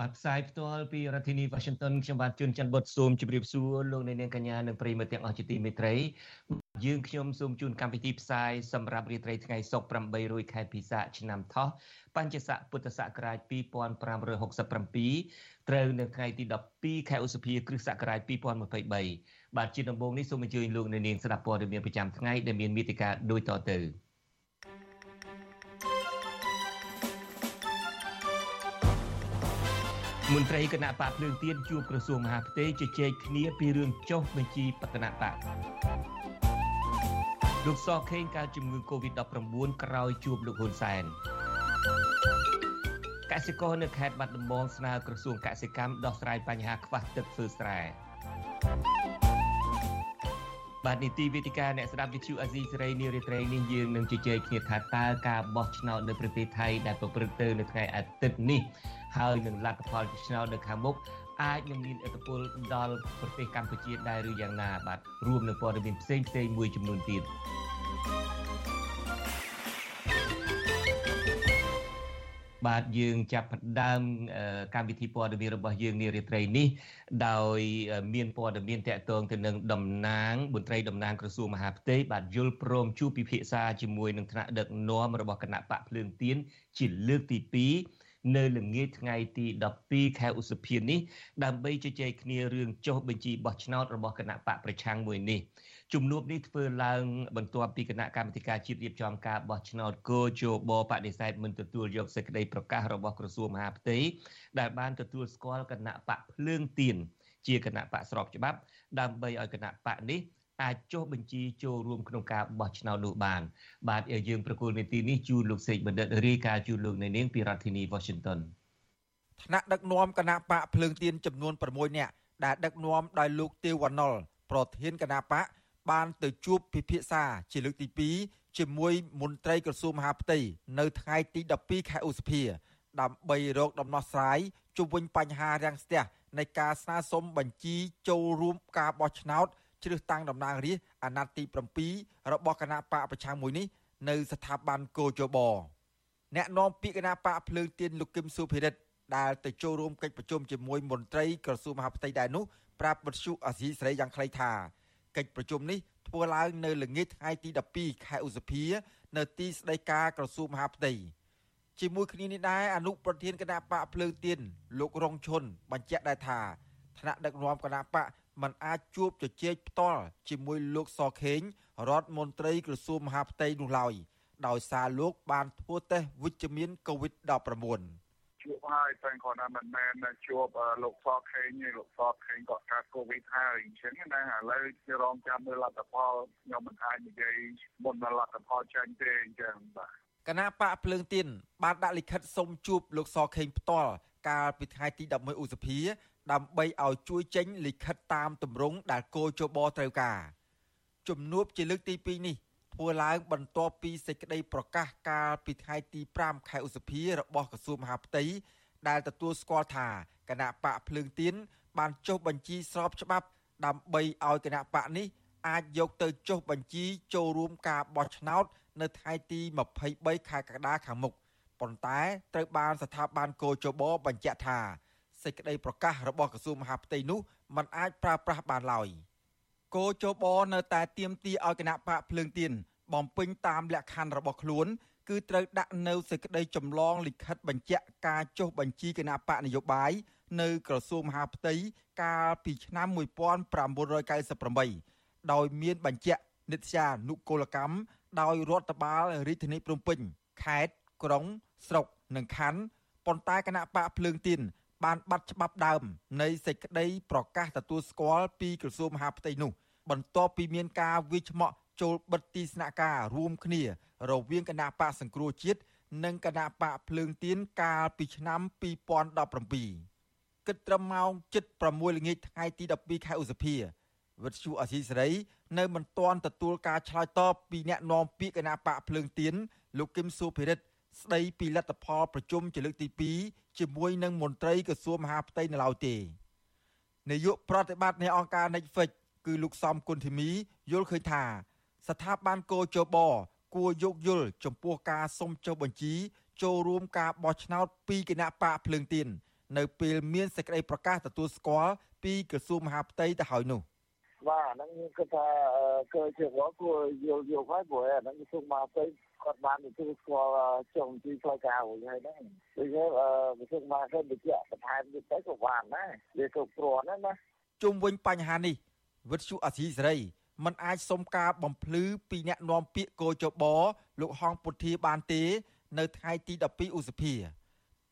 បាទផ្សាយផ្ទាល់ពីរដ្ឋធានី Washington ខ្ញុំបាទជួនច័ន្ទបុតស៊ូមជម្រាបសួរលោកអ្នកនាងកញ្ញានិងប្រិយមិត្តទាំងអស់ជាទីមេត្រីយើងខ្ញុំសូមជូនកម្មវិធីផ្សាយសម្រាប់រាត្រីថ្ងៃសុក្រ800ខែពិសាឆ្នាំថោះបញ្ញស័កពុទ្ធសករាជ2567ត្រូវនៅថ្ងៃទី12ខែឧសភាគ្រិស្តសករាជ2023បាទជាដំបូងនេះសូមអញ្ជើញលោកអ្នកនាងស្ដាប់ព័ត៌មានប្រចាំថ្ងៃដែលមានមេតិការដូចតទៅ មន្ត្រីគណៈបកភ្លើងទៀនជួបក្រសួងមហាផ្ទៃជជែកគ្នាពីរឿងចុះបញ្ជីបកណបកលោកសខេងកើតជំងឺ Covid-19 ក្រោយជួបលោកហ៊ុនសែនកសិករនៅខេត្តបាត់ដំបងស្នើក្រសួងកសិកម្មដោះស្រាយបញ្ហាខ្វះទឹកធ្វើស្រែ បាទនីតិវិទ្យាអ្នកស្ដាប់វិទ្យុអាស៊ីសេរីនារីត្រីនេះយើងនឹងជជែកគ្នាថាតើការបោះឆ្នោតនៅប្រទេសថៃដែលប្រព្រឹត្តទៅនៅថ្ងៃអាទិត្យនេះហើយនឹងលទ្ធផលឆ្នោតនៅខាងមុខអាចនឹងមានឥទ្ធិពលដល់ប្រទេសកម្ពុជាដែរឬយ៉ាងណាបាទរួមនឹងព័ត៌មានផ្សេងផ្សេងមួយចំនួនទៀត បាទយើងចាប់ផ្ដើមកម្មវិធីព័ត៌មានរបស់យើងនារាត្រីនេះដោយមានព័ត៌មានតកតងទៅនឹងតំណាងមន្ត្រីតំណាងក្រសួងមហាផ្ទៃបាទយល់ព្រមជួបពិភាក្សាជាមួយនឹងថ្នាក់ដឹកនាំរបស់គណៈបកភ្លើងទៀនជាលើកទី2នៅល្ងាចថ្ងៃទី12ខែឧសភានេះដើម្បីជជែកគ្នារឿងចុះបញ្ជីបោះឆ្នោតរបស់គណៈបកប្រឆាំងមួយនេះ ជំនួបនេះធ្វើឡើងបន្ទាប់ពីគណៈកម្មាធិការជាតិរៀបចំការបោះឆ្នោតគោជបបដិសេធមិនទទួលយកសេចក្តីប្រកាសរបស់ក្រសួងមហាផ្ទៃដែលបានទទួលស្គាល់គណៈបកភ្លើងទៀនជាគណៈបកស្របច្បាប់ដើម្បីឲ្យគណៈបកនេះអាចចុះបញ្ជីចូលរួមក្នុងការបោះឆ្នោតនោះបាន បាទយើងប្រកូលនីតិនេះជូនលោកសេកបណ្ឌិតរាយការណ៍ជូនលោកនៅនាងពីរដ្ឋធានី Washington ថ្នាក់ដឹកនាំគណៈបកភ្លើងទៀនចំនួន6នាក់ដែលដឹកនាំដោយលោកទេវវណ្ណុលប្រធានគណៈបក បានទៅជួបពិភាក្សាជាលើកទី2ជាមួយមន្ត្រីក្រសួងមហាផ្ទៃនៅថ្ងៃទី12ខែឧសភាដើម្បីរកដំណោះស្រាយជុំវិញបញ្ហារាំងស្ទះនៃការស្នើសុំបញ្ជីចូលរួមការបោះឆ្នោតជ្រើសតាំងតំណាងរាស្ត្រអាណត្តិទី7របស់គណៈបកប្រឆាំងមួយនេះនៅស្ថាប័នកោជបអ្នកនាំពាក្យគណៈបកភ្លើងទៀនលោកគឹមសុភិរិទ្ធដែលទៅចូលរួមកិច្ចប្រជុំជាមួយមន្ត្រីក្រសួងមហាផ្ទៃដែរនោះប្រាប់បទសុអាស៊ីសេរីយ៉ាងខ្លីថា កិច្ចប្រជុំនេះធ្វើឡើងនៅល្ងាចថ្ងៃទី12ខែឧសភា នៅទីស្តីការក្រសួងមហាផ្ទៃជាមួយគ្នានេះដែរអនុប្រធានគណៈបកភ្លើងទៀនលោករងឈុនបញ្ជាក់ដែរថាថ្នាក់ដឹកនាំគណៈបកមិនអាចជួបជជែកផ្ទាល់ជាមួយលោកសខេងរដ្ឋមន្ត្រីក្រសួងមហាផ្ទៃនោះឡើយដោយសារលោកបានធ្វើតេស្តវិជ្ជមាន COVID-19 ជួបហើយតែគាត់ថាមិនមែនជួបលោកសខេងទេលោកសខេងគាត់កាត់កូវីដហើយអញ្ចឹងណាឥឡូវជារងចាំមើលលទ្ធផលខ្ញុំមិនអាចនិយាយមុនលទ្ធផលចេញទេអញ្ចឹងបាទគណៈបកភ្លើងទៀនបានដាក់លិខិតសុំជួបលោកសខេងផ្ទាល់កាលពីថ្ងៃទី11ឧសភា ដើម្បីឲ្យជួយចេញលិខិតតាមទម្រង់ដែលគោចបត្រូវការជំនួបជាលើកទី2នេះ ធ្វើឡើងបន្ទាប់ពីសេចក្តីប្រកាសកាលពីថ្ងៃទី5ខែឧសភារបស់ក្រសួងមហាផ្ទៃដែលទទួលស្គាល់ថាគណៈបកភ្លើងទៀនបានចុះបញ្ជីស្របច្បាប់ដើម្បីឲ្យគណៈបកនេះអាចយកទៅចុះបញ្ជីចូលរួមការបោះឆ្នោតនៅថ្ងៃទី23ខែកក្កដាខាងមុខប៉ុន្តែត្រូវបានស្ថាប័នកោជបបញ្ជាក់ថាសេចក្តីប្រកាសរបស់ក្រសួងមហាផ្ទៃនោះมันអាចប្រើប្រាស់បានឡើយ គោជបនៅតែទៀមទីឲ្យគណៈបកភ្លើងទៀនបំពេញតាមលក្ខខណ្ឌរបស់ខ្លួន គឺត្រូវដាក់នៅសេចក្តីចម្លងលិខិតបញ្ជាក់ការចុះបញ្ជីគណៈបកនយោបាយនៅក្រសួងមហាផ្ទៃកាលពីឆ្នាំ1998ដោយមានបញ្ជាក់និត្យានុគោលកម្មដោយរដ្ឋបាលរាជធានីភ្នំពេញខេត្តក្រុង ស្រុកនិងខណ្ឌប៉ុន្តែគណៈបកភ្លើងទៀនបានបាត់ច្បាប់ដើមនៃសេចក្តីប្រកាសទទួលស្គាល់ពីក្រសួងមហាផ្ទៃនោះ បន្ទាប់ពីមានការវិច្ឆមក់ចូលបិទទីស្នាក់ការរួមគ្នា រវាងគណៈបកសង្គ្រោះជាតិនិងគណៈបកភ្លើងទៀនកាលពីឆ្នាំ2017គិតត្រឹមម៉ោង7:06ល្ងាចថ្ងៃទី12ខែឧសភាវិទ្យុអសីសេរីនៅមិនទាន់ទទួលការឆ្លើយតបពីអ្នកនាំពាក្យគណៈបកភ្លើងទៀនលោកគឹមសុភិរិទ្ធស្ដីពីលទ្ធផលប្រជុំជាលើកទី2ជាមួយនឹងមន្ត្រីក្រសួងមហាផ្ទៃនៅឡើយទេនាយកប្រតិបត្តិនៃអង្គការ Netflix គឺលោកសំគុណធីមីយល់ឃើញថា ស្ថាប័នកោជបគួរយោគយល់ចំពោះការសុំចុះបញ្ជី ចូលរួមការបោះឆ្នោតពីគណៈបកភ្លើងទៀននៅពេលមានសេចក្តីប្រកាសទទួលស្គាល់ពីក្រសួងមហាផ្ទៃទៅហើយនោះបាទហ្នឹងគឺថាគឺជាវគួរយល់យកហើយព្រោះអាហ្នឹងក្រសួងមហាផ្ទៃគាត់បានទទួលស្គាល់ចុងទីផ្លូវការរួចហើយហ្នឹងដូចនេះក្រសួងមហាផ្ទៃបញ្ជាក់បន្ថែមទៀតទៅក៏បានដែរវាគ្រប់គ្រាន់ណាណាជុំវិញបញ្ហានេះ វិទ្យុអសីសេរីមិនអាចសុំការបំភ្លឺពីអ្នកនាំពាក្យកោចបលោកហងពុធាបានទេ នៅថ្ងៃទី12ឧសភា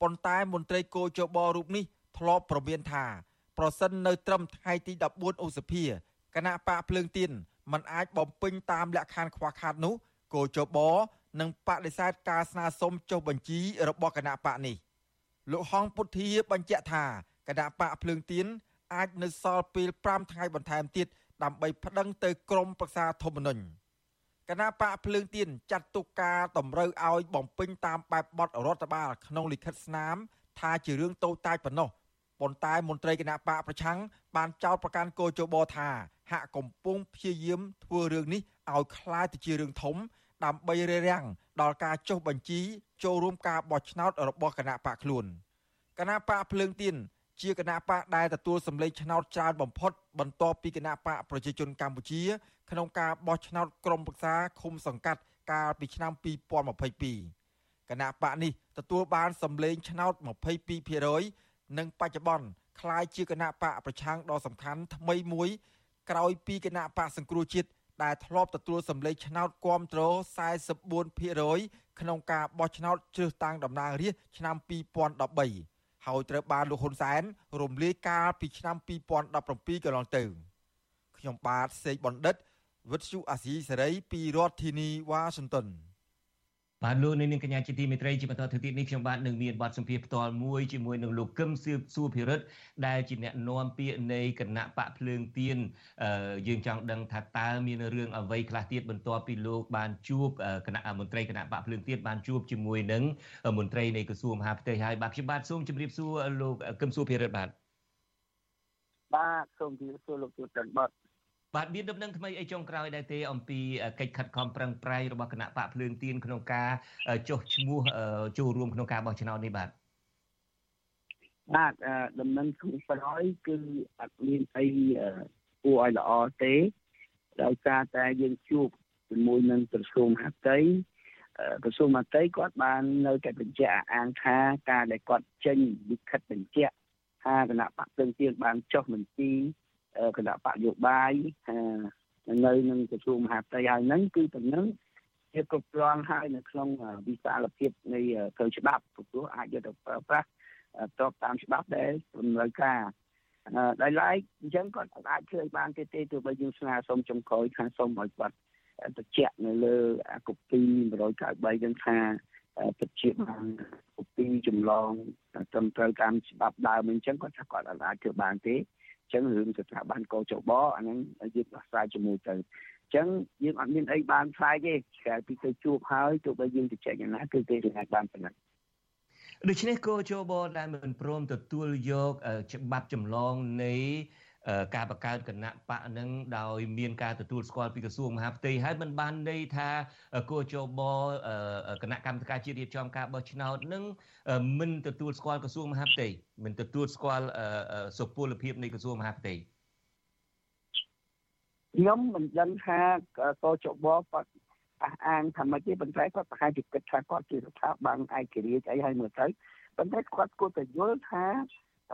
ប៉ុន្តែមន្ត្រីគោចបរូបនេះធ្លាប់ប្រមានថា ប្រសិននៅត្រឹមថ្ងៃទី14ឧសភាគណៈបកភ្លើងទៀនមិនអាចបំពេញតាមលក្ខខណ្ឌខ្វះខាតនោះគោចបនឹងបដិសេធការស្នើសុំចុះបញ្ជីរបស់គណៈបកនេះលោកហងពុធាបញ្ជាក់ថាគណៈបកភ្លើងទៀន អាចនៅសល់ពេល5ថ្ងៃបន្ថែមទៀតដើម្បីប្តឹងទៅក្រមប្រឹក្សាធម្មនុញ្ញគណៈបកភ្លើងទៀនចាត់ទុកការតម្រូវឲ្យបំពេញតាមបែបបទរដ្ឋបាលក្នុងលិខិតស្នាមថាជារឿងតូចតាចប៉ុណ្ណោះប៉ុន្តែមន្ត្រីគណៈបកប្រឆាំងបានចោទប្រកាន់កោជបថាហាក់កំពុងព្យាយាមធ្វើរឿងនេះឲ្យคล้ายទៅជារឿងធំ ដើម្បីរារាំងដល់ការចុះបញ្ជីចូលរួមការបោះឆ្នោតរបស់គណៈបកខ្លួនគណៈបកភ្លើងទៀន ជាគណៈបកដែលទទួលសម្លេងឆ្នោតច្រើនបំផុត បន្ទាប់ពីគណៈបកប្រជាជនកម្ពុជា ក្នុងការបោះឆ្នោតក្រុមប្រឹក្សាឃុំសង្កាត់កាលពីឆ្នាំ2022គណៈបកនេះទទួលបានសម្លេងឆ្នោត22%និងបច្ចុប្បន្នក្លាយជាគណៈបកប្រឆាំងដ៏សំខាន់ថ្មីមួយ ក្រោយពីគណៈបកសង្គ្រោះជាតិដែលធ្លាប់ទទួលសម្លេងឆ្នោតគាំទ្រ44%ក្នុងការបោះឆ្នោតជ្រើសតាំងតំណាងរាស្ត្រឆ្នាំ2013 ហើយត្រូវបានលោកហ៊ុនសែនរំលាយកាលពីឆ្នាំ2017កន្លងទៅខ្ញុំបាទសេកបណ្ឌិតវិទ្យុអាស៊ីសេរីពីរដ្ឋធានីវ៉ាស៊ីនតោន បាទលោកនាងកញ្ញាជាទីមេត្រីជាបន្តទៅទៀតនេះខ្ញុំបាទនឹងមានបទសម្ភាសផ្ទាល់មួយជាមួយនឹងលោកកឹមសៀបសួរភិរិទ្ធដែលជាអ្នកនាំពាក្យនៃគណៈបកភ្លើងទៀនយើងចង់ដឹងថាតើមានរឿងអ្វីខ្លះទៀតបន្ទាប់ពីលោកបានជួបគណៈមន្ត្រីគណៈបកភ្លើងទៀនបានជួបជាមួយនឹងមន្ត្រីនៃក្រសួងមហាផ្ទៃហើយបាទខ្ញុំបាទសូមជម្រាបសួរលោកកឹមសួរភិរិទ្ធបាទបាទសូមជម្រាបសួរលោកជួនច័ន្ទបាទ បាទមានដំណឹងថ្មីអីចុងក្រោយដែរទេអំពីកិច្ចខិតខំប្រឹងប្រែងរបស់គណៈបកភ្លើងទៀនក្នុងការចុះឈ្មោះចូលរួមក្នុងការបោះឆ្នោតនេះបាទបាទដំណឹងខាងក្រោយគឺអត់មានអីគួរឲ្យល្អទេដោយសារតែយើងជួបជាមួយនឹងក្រសួងមហាផ្ទៃក្រសួងមហាផ្ទៃគាត់បាននៅតែបញ្ជាក់អាងថាការដែលគាត់ចេញលិខិតបញ្ជាក់ថាគណៈបកភ្លើងទៀនបានចុះមន្ទីរ គណៈបកយោបាយនៅនឹងក្រសួងមហាផ្ទៃហើយហ្នឹងគឺតំណឹងជាគ្រប់គ្រាន់ហើយនៅក្នុងវិសាលភាពនៃត្រូវច្បាប់ព្រោះអាចយកទៅប្រើប្រាស់តបតាមច្បាប់ដែលតម្រូវការដោយឡែកអញ្ចឹងគាត់អាចជួយបានទេទេទោះបីយើងស្នើសុំចំក្រោយខាងសុំឲ្យគាត់បញ្ជាក់នៅលើអាកូពី193នឹងថាពិតជាបានកូពីចម្លងត្រឹមត្រូវតាមច្បាប់ដើមអញ្ចឹងគាត់ថាគាត់អាចធ្វើបានទេ ចឹងរឿងស្ថាប័នកោចបអាហ្នឹងយើងដោះស្រាយជាមួយទៅអញ្ចឹងយើងអត់មានអីបានផ្សាយទេក្រៅពីទៅជួបហើយទោះបីយើងទៅចែកយ៉ាងណាគឺគេអាចបានប៉ុណ្ណឹងដូច្នេះកោជបដែលមិនព្រមទទួលយកច្បាប់ចម្លងនៃ ការបង្កើតគណៈបកនឹងដោយមានការទទួលស្គាល់ពីក្រសួងមហាផ្ទៃហើយមិនបានន័យថាគោចបគណៈកម្មការជាតិរៀបចំការបោះឆ្នោតនឹងមិនទទួលស្គាល់ក្រសួងមហាផ្ទៃមិនទទួលស្គាល់សុពលភាពនៃក្រសួងមហាផ្ទៃខ្ញុំមិនដឹងថាកោចបគាត់អះអាងថាម៉េចទេប៉ុន្តែគាត់ប្រហែលជាគិតថាគាត់ជាស្ថាប័នឯករាជ្យអីហើយមើលទៅប៉ុន្តែគាត់គួរតែយល់ថា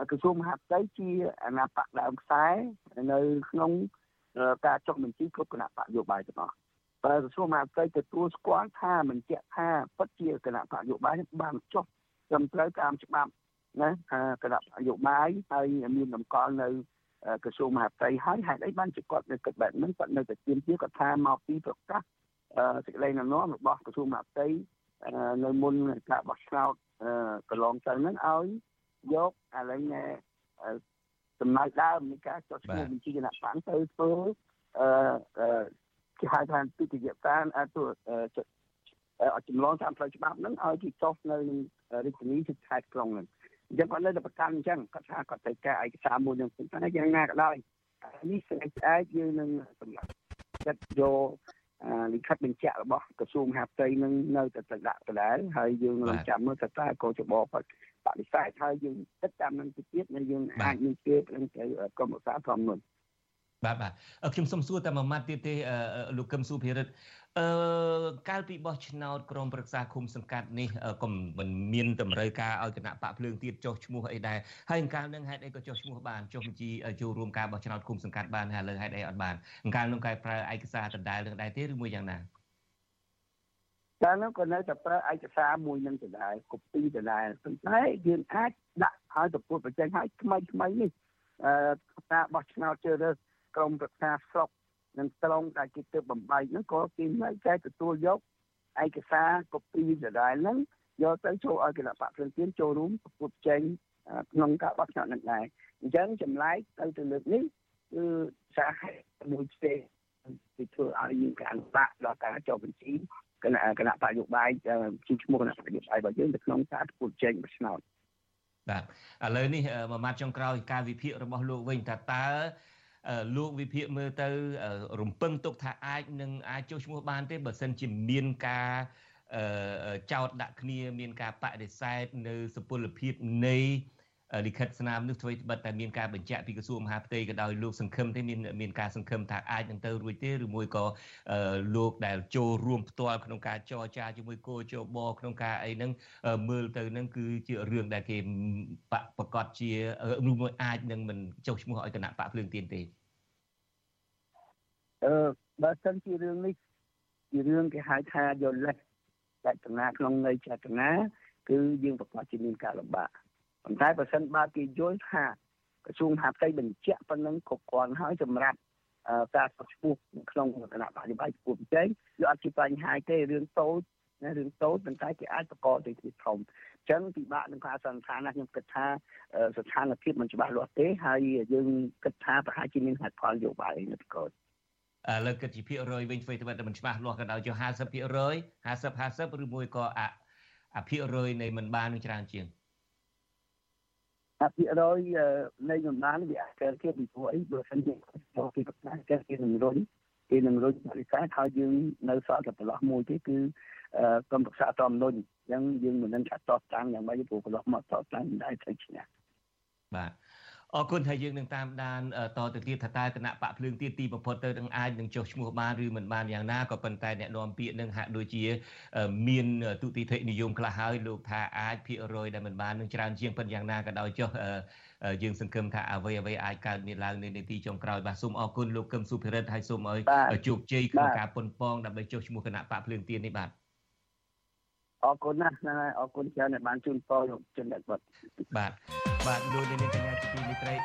ក្រសួងមហាផ្ទៃជាអាណាបកដើមខ្សែនៅក្នុងការចុះបញ្ជីគ្រប់គណៈបកយោបាយទាំងអស់បើក្រសួងមហាផ្ទៃទទួលស្គាល់ថាមិនជាក់ថាពិតជាគណៈបកយោបាយបានចុះត្រឹមត្រូវតាមច្បាប់ណាគណៈបកយោបាយហើយមានតម្កល់នៅក្រសួងមហាផ្ទៃហើយហេតុអីបានជាគាត់នៅគិតបែបហ្នឹងគាត់នៅតែទៀមទាគាត់ថាមកពីប្រកាសសេចក្តីណែនាំរបស់ក្រសួងមហាផ្ទៃនៅមុនការបោះឆ្នោតកន្លងទៅហ្នឹងឲ្យ យកឥឡូវណែដំណើរដើមនៃការចុះឈ្មោះបញ្ជីគណៈបកទៅធ្វើអឺគេហៅថាទុតិយតាមអត់ចម្លងតាមផ្លូវច្បាប់ហ្នឹងឲ្យគេចុះនៅរាជធានីគឺខេត្តក្រុងហ្នឹងអញ្ចឹងគាត់នៅតែប្រកាន់អញ្ចឹងគាត់ថាគាត់ត្រូវការឯកសារមួយនឹងតែយ៉ាងណាក៏ដោយនេះស្អែកស្អែកយើងនឹងសម្រាប់ចិត្តយកលិខិតបញ្ជាក់របស់ក្រសួងមហាផ្ទៃនឹងនៅតែទៅដាក់ដដែលហើយយើងរងចាំមើលតើតើកោចប បដិសេធហើយយើងគិតតាមនឹងទៅទៀតនៅយើងអាចនឹងជឿទៅក្រមឧស្សាហកម្មនោះបាទបាទខ្ញុំសូមសួរតែមួយម៉ាត់ទៀតទេលោកកឹមសុភិរិទ្ធអឺកាលពីបោះឆ្នោតក្រមប្រឹក្សាឃុំសង្កាត់នេះក៏មិនមានតម្រូវការឲ្យគណៈបកភ្លើងទៀតចុះឈ្មោះអីដែរហើយកាលនឹងហេតុអីក៏ចុះឈ្មោះបានចុះបញ្ជីចូលរួមការបោះឆ្នោតឃុំសង្កាត់បានហើយលើហេតុអីអត់បានកាលនឹងគេប្រើឯកសារដដែលនឹងដែរទេឬមួយយ៉ាងណា តែនោះក៏នៅតែប្រើឯកសារមួយនឹងដដែលកូពីដដែលប៉ុន្តែយើងអាចដាក់ឲ្យទៅពុតបញ្ចេញឲ្យថ្មីថ្មីនេះអឺការបោះឆ្នោតជ្រើសរើសក្រមប្រឹក្សាស្រុកនិងត្រង់ដែលគេទើបបំបែកហ្នឹងក៏គេនៅតែទទួលយកឯកសារកូពីដដែលហ្នឹងយកទៅចូលឲ្យគណៈបកព្រឹងទៀនចូលរួមប្រកួតចេញក្នុងការបោះឆ្នោតនឹងដែរអញ្ចឹងចម្លែកទៅទៅលើកនេះគឺសាហេតុមួយផ្សេងទីធ្វើឲ្យយើងការបាក់ដល់ការចុះបញ្ជី គណៈគណៈបកយោបាយជាឈ្មោះគណៈបកយោបាយរបស់យើងនៅក្នុងការប្រកួតចេញបោះឆ្នោតបាទឥឡូវនេះមួយម៉ាត់ចុងក្រោយការវិភាគរបស់លោកវិញថាតើលោកវិភាគមើលទៅ រំពឹងទុកថាអាចនឹងអាចចុះឈ្មោះបានទេបើសិនជាមានការចោតដាក់គ្នាមានការបដិសេធនៅសុពលភាពនៃ លិខិតស្នាមនោះធ្វើបិទតែមានការបញ្ជាក់ពីក្រសួងមហាផ្ទៃក៏ដោយលោកសង្ឃឹមទេមានមានការសង្ឃឹមថាអាចនឹងទៅរួចទេឬមួយក៏លោកដែលចូលរួមផ្ទាល់ក្នុងការចរចាជាមួយគោជបក្នុងការអីហ្នឹងមើលទៅហ្នឹងគឺជារឿងដែលគេប្រកាសជាឬមួយអាចនឹងមិនចុះឈ្មោះឲ្យគណៈបកភ្លើងទៀនទេអឺបើសិនជារឿងនេះជារឿងគេហៅថាយល់លេសចេតនាក្នុងន័យចេតនាគឺយើងប្រកាសជាមានការលំបាក ប៉ុន្តែបើសិនបើគេយល់ថាក្រសួងមហាផ្ទៃបញ្ជាក់ប៉ុណ្ណឹងគ្រប់គ្រាន់ហើយសម្រាប់ការសស្ពុះក្នុងគណៈបរិប័យប្រគួតប្រជែងវាអត់ជាបញ្ហាទេរឿងតូចណារឿងតូចប៉ុន្តែគេអាចបកកទៅជាធំអញ្ចឹងពិបាកនឹងការសន្និដ្ឋានណាខ្ញុំគិតថាស្ថានភាពមិនច្បាស់លាស់ទេហើយយើងគិតថាប្រហែលជាមានហេតុផលយោបាយនៅកូនឥឡូវគិតជាភាគរយវិញធ្វើទៅមិនច្បាស់លាស់ក៏ដោយចុះ50% 50 50ឬមួយក៏អភិរយនៃមិនបាននឹងច្រើនជាង អភិរយនៃចំណានវាអាចកើតជាពីព្រោះអីបើសិនជាចូលពីប្រកាសកើតជានឹងរុញគេនឹងរុញបរិការហើយយើងនៅសល់តែប្រឡោះមួយទេគឺក្រុមប្រឹក្សាតំនុនអញ្ចឹងយើងមិននឹងថាតតតាំងយ៉ាងម៉េចព្រោះប្រឡោះមកតតតាំងមិនដែរត្រូវឈ្នះបាទ អរគុណថាយើងនឹងតាមដានតទៅទៀតថាតើគណៈបកភ្លើងទៀតទីបំផុតទៅនឹងអាចនឹងចុះឈ្មោះបានឬមិនបានយ៉ាងណាក៏ប៉ុន្តែអ្នកនាំពាក្យនឹងហាក់ដូចជាមានទុតិធិនិយមខ្លះហើយលោកថាអាចភាគរយដែលមិនបាននឹងច្រើនជាងប៉ុន្តែយ៉ាងណាក៏ដោយចុះយើងសង្ឃឹមថាអ្វីអ្វីអាចកើតមានឡើងនៅនាទីចុងក្រោយបាទសូមអរគុណលោកកឹមសុភិរិទ្ធហើយសូមឲ្យជោគជ័យក្នុងការប៉ុនប៉ងដើម្បីចុះឈ្មោះគណៈបកភ្លើងទៀននេះបាទអរគុណណាស់ណាអរគុណច្រើនដែលបានជូនពរលោកជនអ្នកបាត់បាទ បាទលោកនាងកញ្ញាជាទីមេត្រី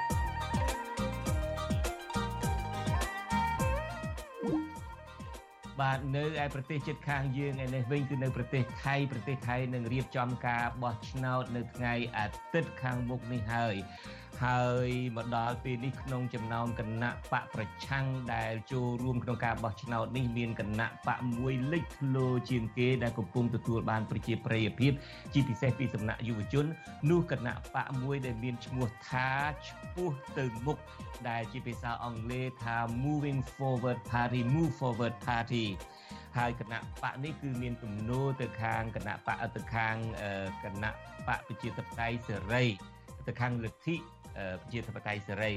បាទនៅឯប្រទេសជិតខាងយើងឯនេះវិញគឺនៅប្រទេសថៃប្រទេសថៃនឹងរៀបចំការបោះឆ្នោតនៅថ្ងៃអាទិត្យខាងមុខនេះហើយ ហើយមកដល់ពេលនេះក្នុងចំណោមគណៈបកប្រឆាំងដែលចូលរួមក្នុងការបោះឆ្នោតនេះមានគណៈបកមួយលេចធ្លោជាងគេដែលកំពុងទទួលបានប្រជាប្រិយភាពជាពិសេសពីសំណាក់យុវជននោះគណៈបកមួយដែលមានឈ្មោះថាឈ្មោះទៅមុខដែលជាភាសាអង់គ្លេសថា Moving Forward Party Move Forward Party ហើយគណៈបកនេះគឺមានទំនោរទៅខាងគណៈបកទៅខាងគណៈបកប្រជាធិបតេយ្យសេរីទៅខាងលទ្ធិ ប្រជាធិបតេយ្យសេរី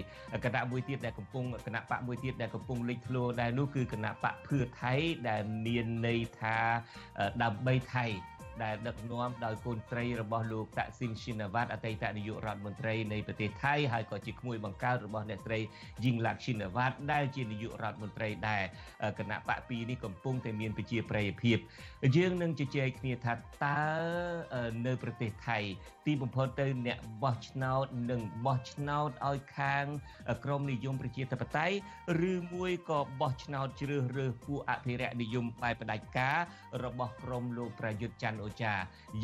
គណៈមួយទៀតដែលកំពុងគណៈបកមួយទៀតដែលកំពុងលេចធ្លោដែរនោះគឺគណៈបកភឿថៃដែលមានន័យថាដើម្បីថៃ ដែលដឹកនាំដោយកូនស្រីរបស់លោកតាក់ស៊ីនស៊ីណាវ៉ាត់អតីតនាយករដ្ឋមន្ត្រីនៃប្រទេសថៃហើយក៏ជាក្មួយបង្កើតរបស់អ្នកស្រីយីងឡាក់ស៊ីណាវ៉ាត់ដែលជានាយករដ្ឋមន្ត្រីដែរគណៈបកពីរនេះកំពុងតែមានប្រជាប្រិយភាពយើងនឹងជជែកគ្នាថាតើនៅប្រទេសថៃ ទីបំផុតទៅអ្នកបោះឆ្នោតនឹងបោះឆ្នោតឲ្យខាងក្រមនិយមប្រជាធិបតេយ្យឬមួយក៏បោះឆ្នោតជ្រើសរើសពួកអភិរក្សនិយមបែបផ្ដាច់ការរបស់ក្រមលោកប្រយុទ្ធច័ន្ទអូអូចា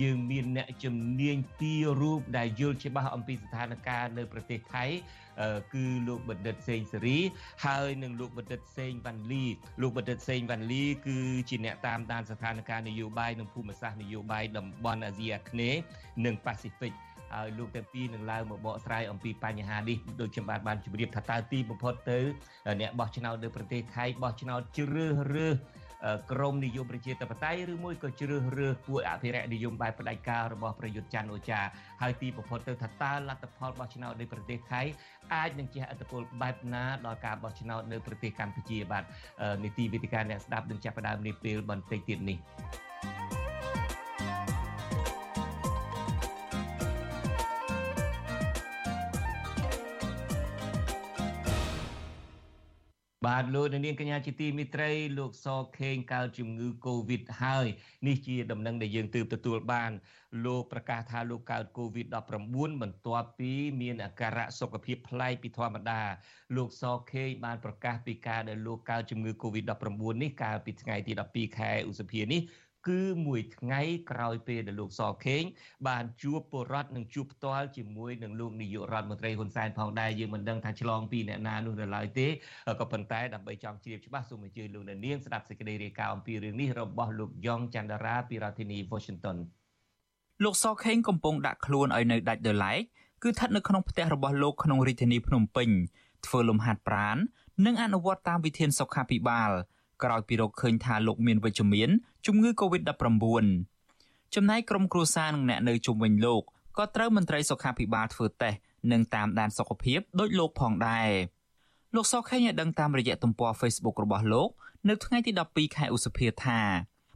យើងមានអ្នកជំនាញពីររូបដែលយល់ច្បាស់អំពីស្ថានភាពនៅប្រទេសថៃគឺលោកបណ្ឌិតសេងសេរី ហើយនិងលោកបណ្ឌិតសេងវ៉ាន់លីលោកបណ្ឌិតសេងវ៉ាន់លីគឺជាអ្នកតាមដានស្ថានភាពនយោបាយនិងភូមិសាស្ត្រនយោបាយតំបន់អាស៊ីអាគ្នេយ៍និងប៉ាស៊ីហ្វិកហើយលោកទាំងពីរនឹងឡើងមកបកស្រាយអំពីបញ្ហានេះដូចខ្ញុំបានបានជម្រាបថាតើទីបំផុតទៅអ្នកបោះឆ្នោតនៅប្រទេសថៃបោះឆ្នោតជ្រើសរើស ក្រមនិយមប្រជាធិបតេយ្យឬមួយក៏ជ្រើសរើសពួកអភិរក្សនិយមបែបផ្ដាច់ការរបស់ប្រយុទ្ធច័ន្ទអូចាហើយទីបំផុតទៅថាតើលទ្ធផលបោះឆ្នោតនៅប្រទេសថៃអាចនឹងជះឥទ្ធិពលបែបណាដល់ការបោះឆ្នោតនៅប្រទេសកម្ពុជាបាទនីតិវិទ្យាអ្នកស្ដាប់នឹងចាប់ផ្ដើមនេះពេលបន្តិចទៀតនេះ បាទលោកនាងកញ្ញាជាទីមិត្តរីលោកសខេងកើតជំងឺ Covid ហើយនេះជាដំណឹងដែលយើងទើបទទួលបានលោកប្រកាសថាលោកកើត Covid-19 បន្ទាប់ពីមានអាការៈសុខភាពប្លែកពីធម្មតាលោកសខេងបានប្រកាសពីការដែលលោកកើតជំងឺ Covid-19 នេះកាលពីថ្ងៃទី12ខែឧសភានេះ គឺមួយថ្ងៃក្រោយពេលដែលលោកសខេងបានជួបពលរដ្ឋនិងជួបផ្ទាល់ជាមួយនឹងលោកនាយករដ្ឋមន្ត្រីហ៊ុនសែនផងដែរយើងមិនដឹងថាឆ្លងពីអ្នកណានោះនៅឡើយទេក៏ប៉ុន្តែដើម្បីចង់ជ្រាបច្បាស់សូមអញ្ជើញលោកនាងស្ដាប់សេចក្តីរាយការណ៍អំពីរឿងនេះរបស់លោកយ៉ងច័ន្ទរាពីរដ្ឋធានី Washington លោកសខេងកំពុងដាក់ខ្លួនឲ្យនៅដាច់ដោយឡែកគឺស្ថិតនៅក្នុងផ្ទះរបស់លោកក្នុងរាជធានីភ្នំពេញធ្វើលំហាត់ប្រាណនិងអនុវត្តតាមវិធានសុខាភិបាល ក្រោយពីរកឃើញថាលោកមានវិជ្ជមានជំងឺ Covid-19 ចំណែកក្រុមគ្រួសារនិងអ្នកនៅជុំវិញលោកក៏ត្រូវមន្ត្រីសុខាភិបាលធ្វើតេស្តនិងតាមដានសុខភាពដោយលោកផងដែរលោកសុខេងបានដឹងតាមរយៈទំព័រ Facebook របស់លោកនៅថ្ងៃទី12ខែឧសភាថា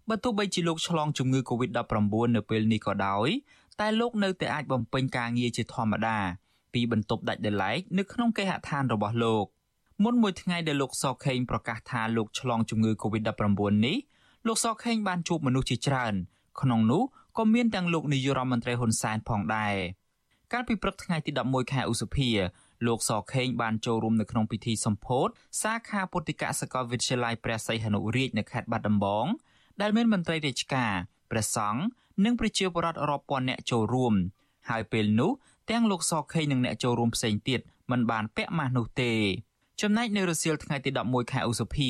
បើទោះបីជាលោកឆ្លងជំងឺ Covid-19 នៅពេលនេះក៏ដោយតែលោកនៅតែអាចបំពេញការងារជាធម្មតាពីបន្ទប់ដាច់ដោយឡែកនៅក្នុងគេហដ្ឋានរបស់លោក មុនមួយថ្ងៃដែលលោកសខេងប្រកាសថាលោកឆ្លងជំងឺ Covid-19 នេះលោកសខេងបានជួបមនុស្សជាច្រើន ក្នុងនោះក៏មានទាំងលោកនាយរដ្ឋមន្ត្រីហ៊ុនសែនផងដែរកាលពីព្រឹកថ្ងៃទី11ខែឧសភាលោកសខេងបានចូលរួមនៅក្នុងពិធីសម្ពោធសាខាពុទ្ធិកសាកលវិទ្យាល័យព្រះសីហនុរាជនៅខេត្តបាត់ដំបងដែលមានមន្ត្រីរាជការព្រះសង្ឃនិងប្រជាពលរដ្ឋរាប់ពាន់នាក់ចូលរួមហើយពេលនោះទាំងលោកសខេងនិងអ្នកចូលរួមផ្សេងទៀតមិនបានពាក់ម៉ាស់នោះទេ ចំណែកនៅរសៀលថ្ងៃទី11ខែឧសភា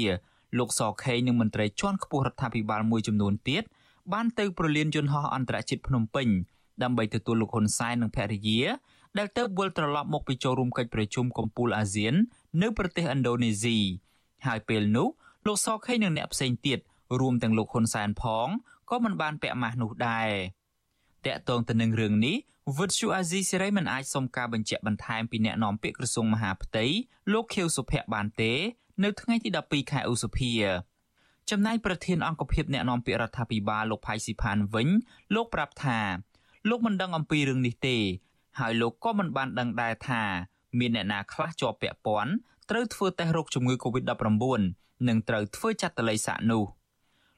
លោកសខេងនិងមន្ត្រីជាន់ខ្ពស់រដ្ឋាភិបាលមួយចំនួនទៀតបានទៅប្រលានយន្តហោះអន្តរជាតិភ្នំពេញដើម្បីទទួលលោកហ៊ុនសែននិងភរិយាដែលទៅវិលត្រឡប់មកពីចូលរួមកិច្ចប្រជុំកំពូលអាស៊ាន នៅប្រទេសឥណ្ឌូនេស៊ីហើយពេលនោះលោកសខេងនិងអ្នកផ្សេងទៀតរួមទាំងលោកហ៊ុនសែនផងក៏មិនបានពាក់ម៉ាស់នោះដែរតាក់ទងទៅនឹងរឿងនេះ វិទ្យុអាស៊ីសេរីមិនអាចសុំការបញ្ជាក់បន្ថែមពីអ្នកនាំពាក្យក្រសួងមហាផ្ទៃលោកខៀវសុភ័ក្របានទេ នៅថ្ងៃទី12ខែឧសភាចំណែកប្រធានអង្គភិបអ្នកនាំពាក្យរដ្ឋាភិបាលលោកផៃស៊ីផានវិញ លោកប្រាប់ថាលោកមិនដឹងអំពីរឿងនេះទេ ហើយលោកក៏មិនបានដឹងដែរថាមានអ្នកណាខ្លះជាប់ពាក់ព័ន្ធត្រូវធ្វើតេស្តរោគជំងឺ Covid-19 និងត្រូវធ្វើចាត់តល័យសាក់នោះ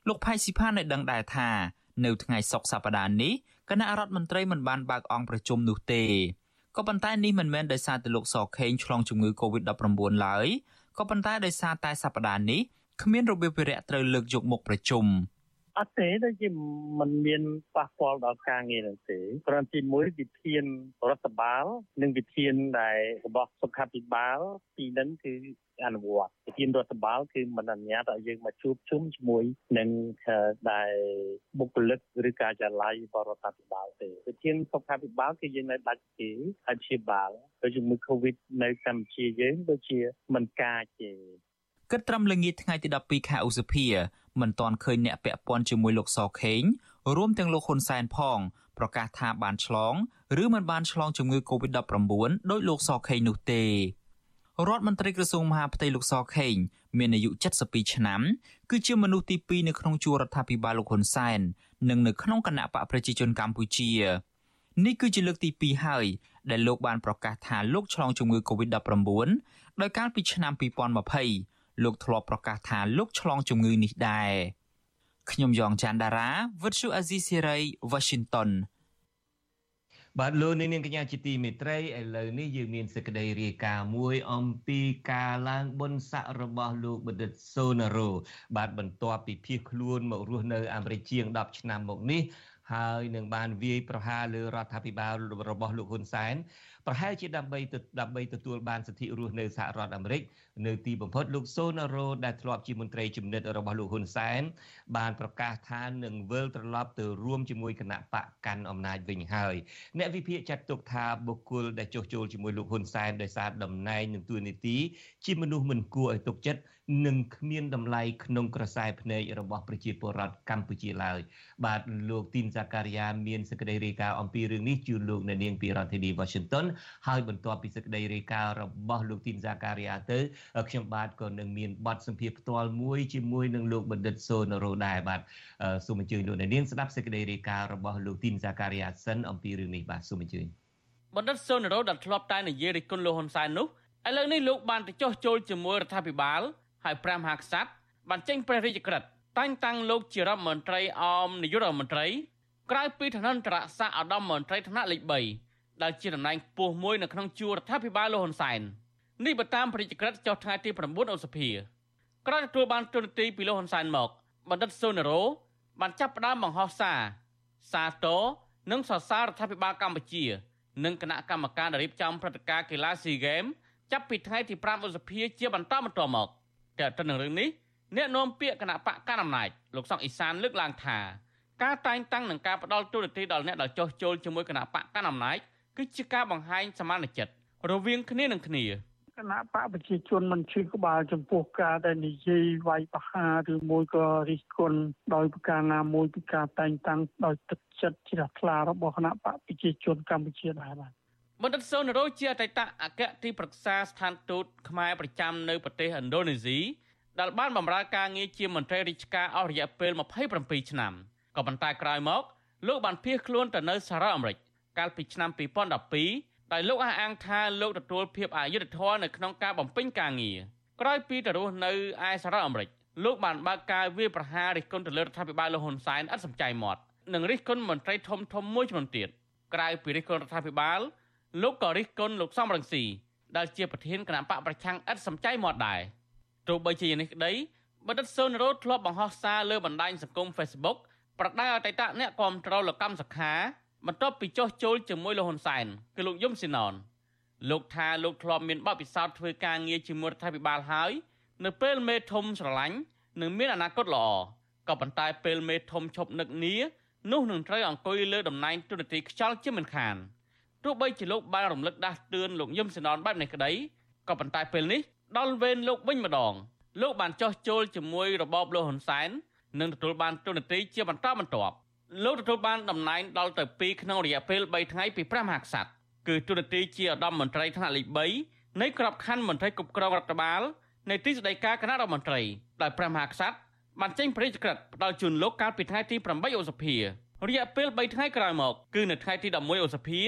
លោកផៃស៊ីផានได้ដឹងដែរថានៅថ្ងៃសុក្រសប្តាហ៍នេះគណៈរដ្ឋមន្ត្រីមិនបានបើកអង្គប្រជុំនោះទេក៏ប៉ុន្តែនេះមិនមែនដោយសារតែលោកសខេងឆ្លងជំងឺ Covid-19 ឡើយក៏ប៉ុន្តែដោយសារតែសប្តាហ៍នេះគ្មានរបៀបវិរៈត្រូវលើកយកមកប្រជុំអត់ទេដូចជាมันមានប៉ះពាល់ដល់ការងារនោះទេគ្រាន់ទីមួយវិធានរដ្ឋបាល និងវិធានដែលរបស់សុខាភិបាលពីនឹងគឺ អនុវត្តវិធានរដ្ឋបាលគឺមិនអនុញ្ញាតឲ្យយើងមកជួបជុំជាមួយនឹងដែលបុគ្គលិកឬការិយាល័យបរដ្ឋាភិបាលទេវិធានសុខាភិបាលគឺយើងនៅដាច់គេហើយព្យាបាលដោយជំងឺ Covid នៅកម្ពុជាយើងដូចជាមិនកាចទេគិតត្រឹមល្ងាចថ្ងៃទី12ខែឧសភាមិនទាន់ឃើញអ្នកពាក់ព័ន្ធជាមួយលោកសខេងរួមទាំងលោកហ៊ុនសែនផងប្រកាសថាបានឆ្លង ឬមិនបានឆ្លងជំងឺ Covid-19 ដោយលោកសខេងនោះទេ រដ្ឋមន្ត្រីក្រសួងមហាផ្ទៃលោកសខេងមានអាយុ72ឆ្នាំគឺជាមនុស្សទី2នៅក្នុងជួររដ្ឋាភិបាលលោកហ៊ុនសែននិងនៅក្នុងគណៈបកប្រជាជនកម្ពុជានេះគឺជាលើកទី2ហើយដែលលោកបានប្រកាសថាលោកឆ្លងជំងឺ Covid-19 ដោយកាលពីឆ្នាំ2020លោកធ្លាប់ប្រកាសថាលោកឆ្លងជំងឺនេះដែរខ្ញុំយ៉ងច័ន្ទដារាវិទ្យុអាស៊ីសេរី Washington បាទលោកនាងកញ្ញាជាទីមេត្រីឥឡូវនេះយើងមានសេចក្តីរាយការណ៍មួយអំពីការឡើងបុណ្យស័ក្តិរបស់លោកបណ្ឌិតសូណារ៉ូបាទបន្ទាប់ពីភៀសខ្លួនមករស់នៅអាមេរិកជាង10ឆ្នាំមកនេះហើយនឹងបានវាយប្រហារលើរដ្ឋាភិបាលរបស់លោកហ៊ុនសែនប្រហែលជាដើម្បីដើម្បីទទួលបានសិទ្ធិរស់នៅសហរដ្ឋអាមេរិកនៅទីបំផុតលោកសូណារ៉ូដែលធ្លាប់ជាមន្ត្រីជំនិតរបស់លោកហ៊ុនសែនបានប្រកាសថានឹងវិលត្រឡប់ទៅរួមជាមួយគណៈបកកាន់អំណាចវិញហើយអ្នកវិភាគចាត់ទុកថាបុគ្គលដែលចុះចូលជាមួយលោកហ៊ុនសែនដោយសារតំណែងនិងទួនាទីជាមនុស្សមិនគួរឲ្យទុកចិត្តនិងគ្មានតម្លៃក្នុងក្រសែភ្នែករបស់ប្រជាពលរដ្ឋកម្ពុជាឡើយបាទលោកទីនសាការីយ៉ាមានសេចក្តីរាយការណ៍អំពីរឿងនេះជូនលោកនៅនាងពីរដ្ឋធានី Washington ហើយបន្ទាប់ពីសេចក្តីរាយការណ៍របស់លោកទីនសាការីយ៉ាទៅខ្ញុំបាទក៏នឹងមានបទសម្ភាសផ្ទាល់មួយជាមួយនឹងលោកបណ្ឌិតសូនរ៉ូដែរបាទសូមអញ្ជើញលោកនៅនាងស្ដាប់សេចក្តីរាយការណ៍របស់លោកទីនសាការីយ៉ាសិនអំពីរឿងនេះបាទសូមអញ្ជើញបណ្ឌិតសូនរ៉ូដែលធ្លាប់តែនិយាយរិះគន់លោកហ៊ុនសែននោះឥឡូវនេះលោកបានទៅចោះចូលជាមួយរដ្ឋាភិបាលហើយព្រះមហាក្សត្របានចេញព្រះរាជក្រឹត្យតែងតាំងលោកជារដ្ឋមន្ត្រីអមនាយករដ្ឋមន្ត្រីក្រៅពីឋានន្តរស័ក្តិឧត្តមមន្ត្រីថ្នាក់លេខ3ដែលជាតំណែងខ្ពស់មួយនៅក្នុងជួររដ្ឋាភិបាលលោកហ៊ុនសែន នេះបើតាមព្រះរាជក្រឹត្យចុះថ្ងៃទី9ឧសភាក្រោយទទួលបានទូរនទីពីលោកហ៊ុនសែនមកបណ្ឌិតស៊ូណារ៉ូបានចាប់ផ្ដើមបង្ហោះសារសាទរនិងសរសើររដ្ឋាភិបាលកម្ពុជា និងគណៈកម្មការរៀបចំព្រឹត្តិការណ៍កីឡាស៊ីហ្គេមចាប់ពីថ្ងៃទី5ឧសភាជាបន្តបន្ទាប់មកតែទៅនឹងរឿងនេះអ្នកនាំពាក្យគណៈបកកណ្ដាលអំណាចលោកសុកអេសានលើកឡើងថាការតែងតាំងនិងការផ្ដល់ទូរនទីដល់អ្នកដែលចោះចូលជាមួយគណៈបកកណ្ដាលអំណាចគឺជាការបង្ហាញសមានចិត្តរវាងគ្នានឹងគ្នាគ ណៈបកប្រជាជនមិនឈឺក្បាលចំពោះការដែលនិយាយវាយប្រហារឬមួយក៏រិះគន់ដោយប្រការណាមួយពីការតែងតាំងដោយទឹកចិត្តជ្រះថ្លារបស់គណៈបកប្រជាជនកម្ពុជាដែរបាទបណ្ឌិតសូនរ៉ូជាអតីតអគ្គទីប្រឹក្សាស្ថានទូតខ្មែរប្រចាំនៅប្រទេសឥណ្ឌូនេស៊ីដែលបានបម្រើការងារជាមន្ត្រីរាជការអស់រយៈពេល27ឆ្នាំក៏ប៉ុន្តែក្រោយមកលោកបានភៀសខ្លួនទៅនៅសហរដ្ឋអាមេរិកកាលពីឆ្នាំ2012 ដោយលោកអះអាងថាលោកទទួលភាពអយុត្តិធម៌នៅក្នុងការបំពេញការងារក្រោយពីទៅរស់នៅឯសហរដ្ឋអាមេរិកលោកបានបើកការវាយប្រហាររិះគន់ទៅលើរដ្ឋាភិបាលលោកហ៊ុនសែនឥតសំចៃមាត់និងរិះគន់មន្ត្រីធំធំមួយចំនួនទៀតក្រៅពីរិះគន់រដ្ឋាភិបាលលោកក៏រិះគន់លោកសំរងស៊ីដែលជាប្រធានគណៈបកប្រឆាំងឥតសំចៃមាត់ដែរទោះបីជាយ៉ាងនេះក្តីបណ្ឌិតសូនរ៉ូតធ្លាប់បង្ហោះសារលើបណ្ដាញសង្គម Facebook ប្រដៅអតីតអ្នកគាំទ្រលោកកម្មសខា បន្ទាប់ពីចោះចូលជាមួយលោកហ៊ុនសែនគឺលោកយមស៊ីណនលោកថាលោកធ្លាប់មានបទពិសោធន៍ធ្វើការងារជាមួយរដ្ឋាភិបាលហើយនៅពេលមេធំស្រឡាញ់និងមានអនាគតល្អក៏ប៉ុន្តែពេលមេធំឈប់នឹកនីនោះនឹងត្រូវអង្គុយលើតំណែងទូនាទីខ្យល់ជាមិនខានទោះបីជាលោកបានរំលឹកដាស់តឿនលោកយឹមសណនបែបនេះក្តីក៏ប៉ុន្តែពេលនេះដល់វេនលោកវិញម្ដង លោកបានចោះចូលជាមួយរបបលោកហ៊ុនសែននិងទទួលបានទូនាទីជាបន្តបន្ទាប់ លោកទទួលបានតំណែងដល់ទៅ2ក្នុងរយៈពេល3ថ្ងៃពីព្រះមហាក្សត្រគឺទូនាទីជាឧត្តមមន្ត្រីថ្នាក់លេខ3នៃក្របខ័ណ្ឌមន្ត្រីគ្រប់គ្រងរដ្ឋបាលនៃទីស្តីការគណៈរដ្ឋមន្ត្រីដោយព្រះមហាក្សត្របានចេញព្រះរាជក្រឹត្យផ្ដល់ជូនលោកកាលពីថ្ងៃទី8ឧសភារយៈពេល3ថ្ងៃក្រោយមកគឺនៅថ្ងៃទី11ឧសភា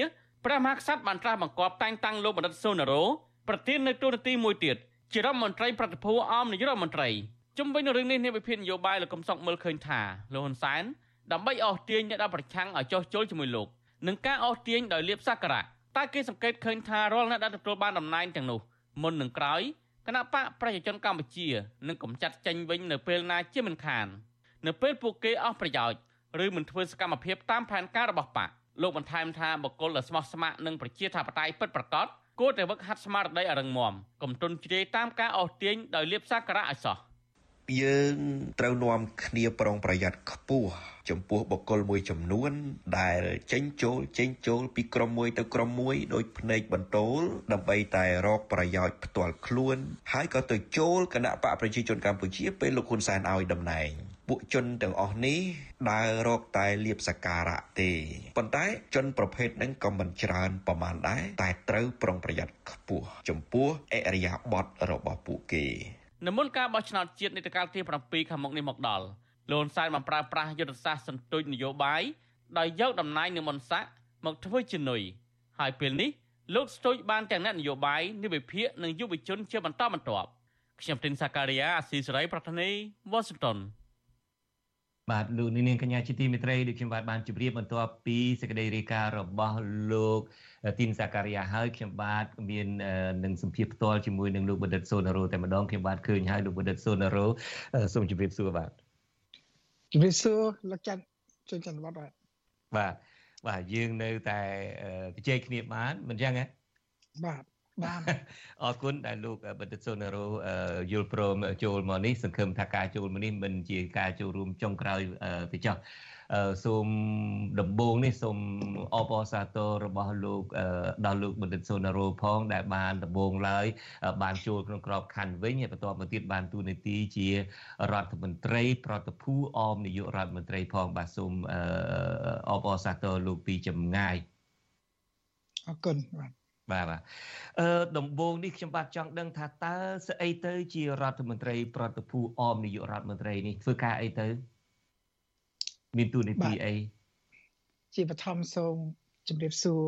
ព្រះមហាក្សត្របានត្រាស់បង្គាប់តែងតាំងលោកបណ្ឌិតសូណារ៉ូប្រធាននៅទូនាទីមួយទៀតជារដ្ឋមន្ត្រីប្រតិភូអមនាយករដ្ឋមន្ត្រីជុំវិញនឹងរឿងនេះអ្នកវិភាគនយោបាយលោកកំសុកមើលឃើញថាលោកហ៊ុនសែន ដើម្បីអស់ទាញអ្នកដែលប្រឆាំងឲ្យចោះចូលជាមួយលោកនឹងការអស់ទាញដោយលៀបសក្ការៈតែគេសង្កេតឃើញថារាល់អ្នកដែលទទួលបានតំណែងទាំងនោះមុននឹងក្រោយគណៈបកប្រជាជនកម្ពុជានឹងកំចាត់ចេញវិញនៅពេលណាជាមិនខាននៅពេលពួកគេអស់ប្រយោជន៍ឬមិនធ្វើសកម្មភាពតាមផែនការរបស់បកលោកបន្ថែមថាបកគលដែលស្មោះស្ម័គ្រនឹងប្រជាធិបតេយ្យពិតប្រាកដគួរតែវឹកហាត់ស្មារតីឲ្យរឹងមាំកុំទន់ជ្រាយតាមការអស់ទាញដោយលៀបសាការៈឲ្យសោះ យើងត្រូវនាំគ្នាប្រុងប្រយ័ត្នខ្ពស់ចំពោះបុគ្គលមួយចំនួន ដែលចេញចូលចេញចូលពីក្រុមមួយទៅក្រុមមួយដោយភ្នែកបន្ទោលដើម្បីតែរកប្រយោជន៍ផ្ទាល់ខ្លួន ហើយក៏ទៅចូលគណៈបកប្រជាជនកម្ពុជាពេលលោកហ៊ុនសែនឲ្យតំណែងពួកជនទាំងអស់នេះដើររកតែលៀបសការៈទេប៉ុន្តែជនប្រភេទហ្នឹងក៏មិនច្រើនប្រមាណដែរតែត្រូវប្រុងប្រយ័ត្នខ្ពស់ចំពោះអរិយាប័ត្ររបស់ពួកគេ នៅមុនការបោះឆ្នោតជាតិនីតិកាលទី7ខាងមុខនេះមកដល់លន់សែនបានប្រើប្រាស់យុទ្ធសាស្ត្រសន្ទុយនយោបាយដោយយកតំណែងនឹងមុនស័កមកធ្វើជានុយហើយពេលនេះលោកស្ទូចបានទាំងអ្នកនយោបាយនិវិភាកនិងយុវជនជាបន្តបន្ទាប់ខ្ញុំទីនសាការីយ៉ាអាស៊ីសេរីប្រធានីវ៉ាស៊ីនតោន បាទលោកនាងកញ្ញាជាទីមេត្រីដូចខ្ញុំបាទបានជម្រាបបន្ទាប់ពីសេចក្តីរាយការណ៍របស់លោកទីនសាការីយ៉ាហើយខ្ញុំបាទមាននឹងសម្ភារផ្ទាល់ជាមួយនឹងលោកបណ្ឌិតសូណារ៉ូតែម្ដងខ្ញុំបាទឃើញហើយលោកបណ្ឌិតសូណារ៉ូសូមជម្រាបសួរបាទជម្រាបសួរលោកច័ន្ទជុនច័ន្ទវត្តបាទបាទបាទយើងនៅតែបច្ចេកគ្នាបានមិនចឹងហ៎បាទ បានអរគុណដែលលោកបណ្ឌិតសុនរោយល់ព្រមចូលមកនេះសង្ឃឹមថាការចូលមកនេះមិនជាការចូលរួមចុងក្រោយទេចុះសូមដំបូងនេះសូមអបអរសាទររបស់លោកដល់លោកបណ្ឌិតសុនរោផង ដែលបានដំបូងឡើយបានចូលក្នុងក្របខ័ណ្ឌវិញហើយបន្ទាប់មកទៀតបានទូនាទីជារដ្ឋមន្ត្រី ប្រតិភូអមនាយករដ្ឋមន្ត្រីផងបាទសូមអបអរសាទរលោកពីចម្ងាយអរគុណបាទ បាទបាទអឺដំបូងនេះខ្ញុំបាទចង់ដឹងថាតើស្អីទៅ ជារដ្ឋមន្ត្រី ប្រតិភូអមនាយករដ្ឋមន្ត្រីនេះធ្វើការអីទៅ មានទូនីតិអីជាបឋមសូមជម្រាបសួរ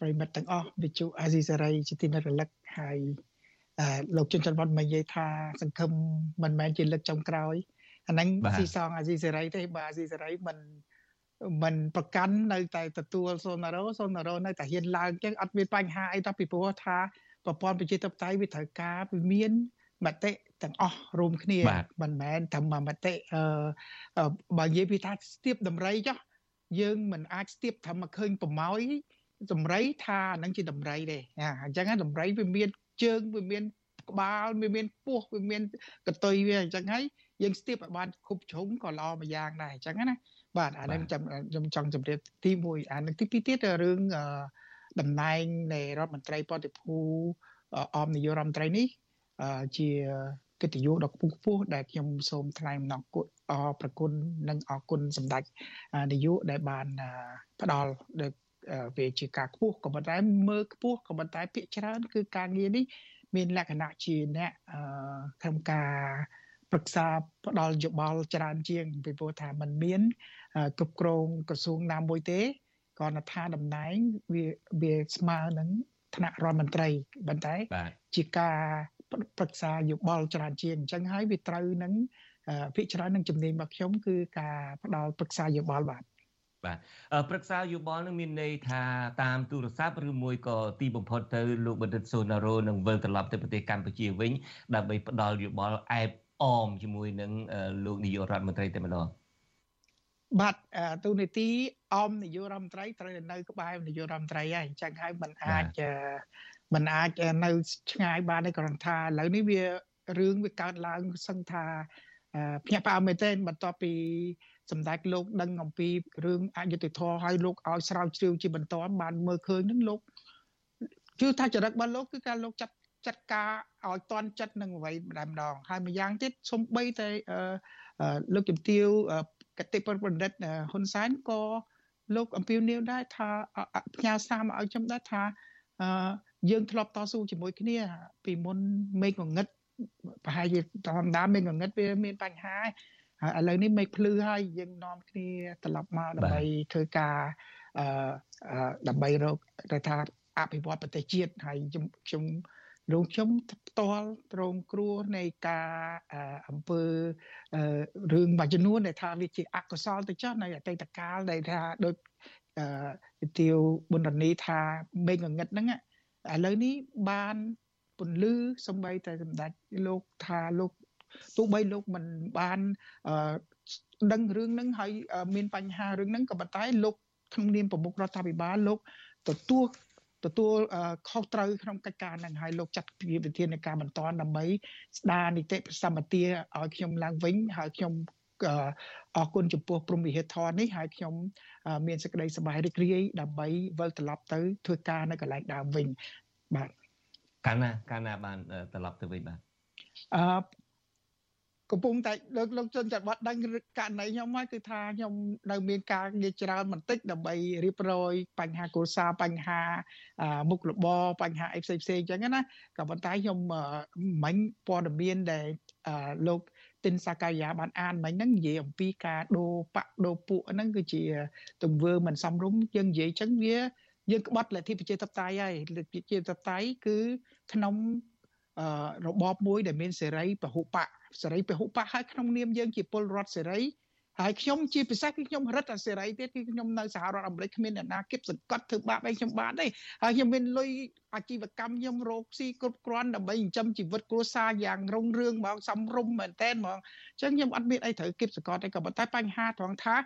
ប្រិមិត្តទាំងអស់វិទ្យុអាស៊ីសេរីជាទីនិរលឹកហើយអឺលោកជុនច័ន្ទវត្តមកនិយាយថា សង្ឃឹមមិនមែនជាលើកចុងក្រោយអាហ្នឹងស៊ីសងអាស៊ីសេរីទេបើអាស៊ីសេរីមិន មិនប្រកាន់នៅតែទទួលសូណារ៉ូសូណារ៉ូនៅតែហ៊ានឡើងចឹងអត់មានបញ្ហាអីតោះពីព្រោះថាប្រព័ន្ធប្រជាធិបតេយ្យវាត្រូវការវាមានមតិទាំងអស់រួមគ្នាមិនមែនតែមតិអឺបើនិយាយពីថាស្ទាបតម្រៃចុះយើងមិនអាចស្ទាបថាមកឃើញប្រម៉ោយតម្រៃថាហ្នឹងជាតម្រៃទេអញ្ចឹងតម្រៃវាមានជើងវាមានក្បាលវាមានពោះវាមានកតុយវាអញ្ចឹងហើយយើងស្ទាបឲ្យបានគ្រប់ជ្រុងក៏ល្អមួយយ៉ាងដែរអញ្ចឹងណា បាទអានេះខ្ញុំចង់ជម្រាបទី1អានឹងទី2ទៀតរឿងតំណែងនៃរដ្ឋមន្ត្រីប៉ុតិភូអមនាយករដ្ឋមន្ត្រីនេះជាកិត្តិយសដ៏ខ្ពង់ខ្ពស់ដែលខ្ញុំសូមថ្លែងអំណរគុណអរប្រគុណនិងអរគុណសម្ដេចនាយកដែលបានផ្ដល់វាជាការខ្ពស់ក៏ប៉ុន្តែមើលខ្ពស់ក៏ប៉ុន្តែពាក្យច្រើន គឺការងារនេះមានលក្ខណៈជាអ្នកក្នុងការ ប្រឹក្សាផ្ដល់យោបល់ច្រើនជាងពីព្រោះថាมันមានគ្រប់គ្រងក្រសួងណាមួយទេគ្រាន់តែថាតំណែងវាវាស្មើនឹងថ្នាក់រដ្ឋមន្ត្រីប៉ុន្តែជាការប្រឹក្សាយោបល់ច្រើនជាងអញ្ចឹងហើយវាត្រូវនឹងភាគច្រើននឹងជំនាញរបស់ខ្ញុំគឺការផ្ដល់ប្រឹក្សាយោបល់បាទបាទប្រឹក្សាយោបល់នឹងមានន័យថាតាមទូរស័ព្ទឬមួយក៏ទីបំផុតទៅលោកបណ្ឌិតសូណារ៉ូនឹងវិលត្រឡប់ទៅប្រទេសកម្ពុជាវិញដើម្បីផ្ដល់យោបល់អែប អមជាមួយនឹងលោកនាយករដ្ឋមន្ត្រីតែម្ដងបាទទូនីតិអមនាយករដ្ឋមន្ត្រីត្រូវនៅក្បែរនាយករដ្ឋមន្ត្រីហើយអញ្ចឹងហើយมันអាចมันអាចនៅឆ្ងាយបានទេគ្រាន់ថាឥឡូវនេះវារឿងវាកើតឡើងសឹងថាភ្ញាក់ផ្អើលមែនទែនបន្ទាប់ពីសម្ដេចលោកដឹងអំពីរឿងអយុត្តិធម៌ហើយលោកឲ្យស្រាវជ្រាវជាបន្តបានមើលឃើញនឹងលោកជឿថាចរិតរបស់លោកគឺការលោកចាត់ ចាត់ការឲ្យតន់ចិត្តនឹងអ្វីម្ដងម្ដងហើយម្យ៉ាងទៀតសំបីតែលោកជំទាវកតិប្របណ្ឌិតហ៊ុនសែនក៏លោកអំពាវនាវដែរថាផ្ញើសារមកឲ្យខ្ញុំដែរថាយើងធ្លាប់តស៊ូជាមួយគ្នា ពីមុនមេឃងងឹតប្រហែលជាធម្មតាមេឃងងឹតវាមានបញ្ហាហើយឥឡូវនេះមេឃភ្លឺហើយយើងនាំគ្នាត្រឡប់មកដើម្បីធ្វើការអឺដើម្បីរកទៅថាអភិវឌ្ឍប្រទេសជាតិហើយខ្ញុំ លោកខ្ញុំផ្ទាល់ត្រង់គ្រោះនៃការអំពើរឿងមួយចំនួនដែលថាវាជាអកុសលទៅចោះនៅអតីតកាលដែលថាដូចវិទាវបុណ្យនីថាមេងងឹតហ្នឹងឥឡូវនេះបានពន្លឺសំបីតែសម្ដេចលោកថាលោកទោះបីលោកមិនបានដឹងរឿងហ្នឹងហើយមានបញ្ហារឿងហ្នឹងក៏ប៉ុន្តែលោកក្នុងនាមប្រមុខរដ្ឋាភិបាលលោកទទួល ទទួលខុសត្រូវក្នុងកិច្ចការហ្នឹងហើយលោកចាត់វិធានការបន្តដើម្បីស្ដារនីតិសម្បទាឲ្យខ្ញុំឡើងវិញហើយខ្ញុំអរគុណចំពោះព្រមវិហារធននេះហើយខ្ញុំមានសេចក្តីសប្បាយរីករាយដើម្បីវិលត្រឡប់ទៅធ្វើការនៅកន្លែងដើមវិញបាទកាលណាកាលណាបានត្រឡប់ទៅវិញបាទអឺ កំពុងតែលោកលោកជនចាត់បាត់ដឹងករណីខ្ញុំមកគឺថាខ្ញុំនៅមានការងារច្រើនបន្តិចដើម្បីរៀបរយបញ្ហាគូសាបញ្ហាមុខរបរបញ្ហាអីផ្សេងផ្សេងអញ្ចឹងណាក៏ប៉ុន្តែខ្ញុំមិញព័ត៌មានដែលលោកទិនសាកាយាបានអានមិញហ្នឹងនិយាយអំពីការដូរបកដូរពួកហ្នឹងគឺជាទង្វើមិនសមរម្យយើងនិយាយអញ្ចឹងវាយើងក្បត់លទ្ធិប្រជាធិបតេយ្យហើយលទ្ធិប្រជាធិបតេយ្យគឺក្នុងរបបមួយដែលមានសេរីពហុបកសេរីពហុបកហើយក្នុងនាមយើងជាពលរដ្ឋសេរីហើយខ្ញុំជាពិសេសគឺខ្ញុំរត់អាសេរីទៀតគឺខ្ញុំនៅសហរដ្ឋអាមេរិកគ្មានអ្នកណាគិតសង្កត់ធ្វើបាបអីខ្ញុំបានទេហើយខ្ញុំមានលុយអាជីវកម្មខ្ញុំរកស៊ីគ្រប់គ្រាន់ដើម្បីចិញ្ចឹមជីវិតគ្រួសារយ៉ាងរុងរឿងហ្មងសំរុំមែនតែនហ្មងអញ្ចឹងខ្ញុំអត់មានអីត្រូវគិតសង្កត់ទេក៏ប៉ុន្តែបញ្ហាត្រង់ថា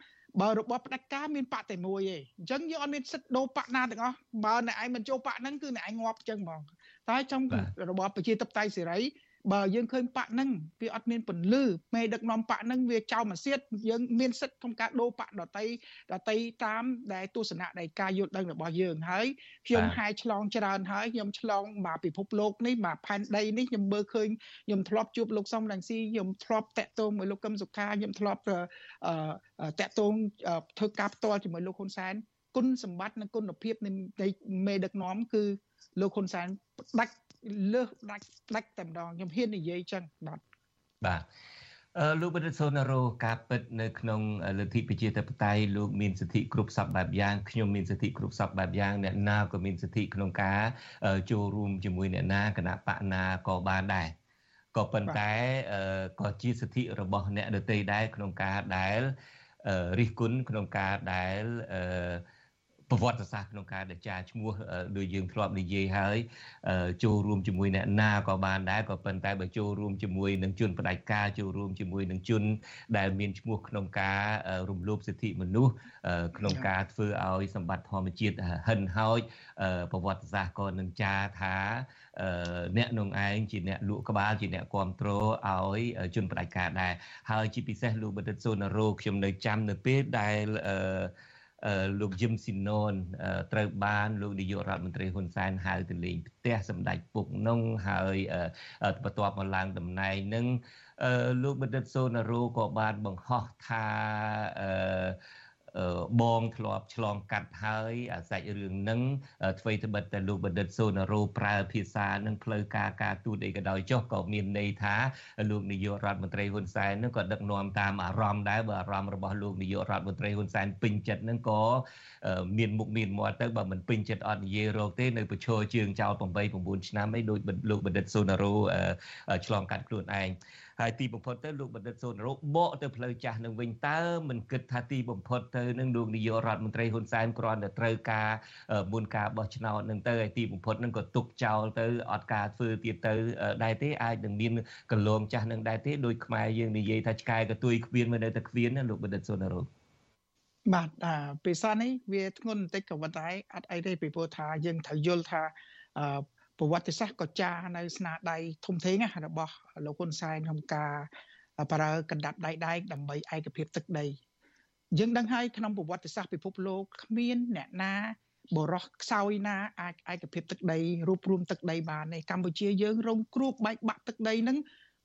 បើរបបផ្ដាច់ការមានបកតែមួយទេអញ្ចឹងយើងអត់មានសិទ្ធិដូរបកណាទាំងអស់បើអ្នកឯងមិនចូលបកហ្នឹងគឺអ្នកឯងងាប់អញ្ចឹងហ្មងតែ trong របបប្រជាធិបតេយ្យសេរី បើយើងឃើញបកហ្នឹងវាអត់មានពន្លឺមេដឹកនាំបកហ្នឹងវាចោលមកសៀតយើងមានសិទ្ធិក្នុងការដូរបកដតីដតីតាមដែលទស្សនៈដែលការយល់ដឹងរបស់យើងហើយខ្ញុំហាយឆ្លងច្រើនហើយខ្ញុំឆ្លងមកពិភពលោកនេះមកផែនដីនេះខ្ញុំមើលឃើញខ្ញុំធ្លាប់ជួបលោកសំរងស៊ីខ្ញុំធ្លាប់តាក់ទងមួយលោកកឹមសុខាខ្ញុំធ្លាប់តាក់ទងធ្វើការផ្ទាល់ជាមួយលោកហ៊ុនសែនគុណសម្បត្តិនិងគុណភាពនៃមេដឹកនាំគឺលោកហ៊ុនសែនផ្ដាច់ លើសដាច់ដាច់តែម្ដងខ្ញុំហ៊ាននិយាយចឹងបាទបាទអឺលោកបណ្ឌិតសូណារ៉ូការពិតនៅក្នុងលទ្ធិប្រជាធិបតេយ្យលោកមានសិទ្ធិគ្រប់សពបែបយ៉ាងខ្ញុំមានសិទ្ធិគ្រប់សពបែបយ៉ាងអ្នកណាក៏មានសិទ្ធិក្នុងការចូលរួមជាមួយអ្នកណាគណៈបកណាក៏បានដែរក៏ប៉ុន្តែក៏ជាសិទ្ធិរបស់អ្នកដទៃដែរក្នុងការដែលរិះគន់ក្នុងការដែលអឺ ប្រវត្តិសាស្ត្រក្នុងការដេចាឈ្មោះដូចយើងធ្លាប់និយាយហើយចូលរួមជាមួយអ្នកណាក៏បានដែរក៏ប៉ុន្តែបើចូលរួមជាមួយនឹងជនផ្ដាច់ការចូលរួមជាមួយនឹងជនដែលមានឈ្មោះក្នុងការរំលោភសិទ្ធិមនុស្សក្នុងការធ្វើឲ្យសម្បត្តិធម្មជាតិហិនហោចប្រវត្តិសាស្ត្រក៏នឹងចាថាអ្នកនងឯងជាអ្នកលក់ក្បាលជាអ្នកគ្រប់គ្រងឲ្យជនផ្ដាច់ការដែរហើយជាពិសេសលោកបណ្ឌិតសូណារ៉ូខ្ញុំនៅចាំនៅពេលដែលអឺ លោកយឹមស៊ីណូនត្រូវបានលោកនាយករដ្ឋមន្ត្រីហ៊ុនសែនហៅទៅលេងផ្ទះសម្ដេចពុកនងហើយបន្ទាប់មកឡើងតំណែងនឹងលោកបណ្ឌិតសូណារ៉ូក៏បានបង្ហោះថាអឺ បងធ្លាប់ឆ្លងកាត់ហើយអាសាច់រឿងនឹងអ្វីត្បិតតែលោកបណ្ឌិតសូណារ៉ូប្រើភាសានឹងផ្លូវការការទូតអីក៏ដោយចុះក៏មានន័យថាលោកនាយករដ្ឋមន្ត្រីហ៊ុនសែននឹងក៏ដឹកនាំតាមអារម្មណ៍ដែរបើអារម្មណ៍របស់លោកនាយករដ្ឋមន្ត្រីហ៊ុនសែនពេញចិត្តនឹងក៏មានមុខមានមាត់ទៅបើមិនពេញចិត្តអត់និយាយរកទេនៅប្រឈរជើងចោល8 9ឆ្នាំអីដោយលោកបណ្ឌិតសូណារ៉ូឆ្លងកាត់ខ្លួនឯង ហើយទីបំផុតទៅលោកបណ្ឌិតសូនរោបកទៅផ្លូវចាស់នឹងវិញតើមិនគិតថាទីបំផុតទៅនឹងលោកនាយករដ្ឋមន្ត្រីហ៊ុនសែនគ្រាន់តែត្រូវការមុនការបោះឆ្នោតនឹងទៅហើយទីបំផុតនឹងក៏ទុកចោលទៅអត់ការធ្វើទៀតទៅដែរទេអាចនឹងមានកលងចាស់នឹងដែរទេដោយខ្មែរយើងនិយាយថាឆ្កែកទួយគ្វៀនមិននៅតែគ្វៀនណាលោកបណ្ឌិតសូនរោបាទអាពេលសោះនេះវាធ្ងន់បន្តិចក៏ប៉ុន្តែអត់អីទេពីព្រោះថាយើងត្រូវយល់ថាអឺ ប្រវត្តិសាស្ត្រក៏ចានៅស្នាដៃធំធេងរបស់លោកហ៊ុនសែនក្នុងការប្រើកណ្ដាប់ដៃដែកដើម្បីឯកភាពទឹកដីយើងដឹងហើយក្នុងប្រវត្តិសាស្ត្រពិភពលោកគ្មានអ្នកណាបរោះខ្សោយណាអាចឯកភាពទឹកដីរួបរวมទឹកដីបានទេកម្ពុជាយើងរងគ្រោះបែកបាក់ទឹកដីហ្នឹង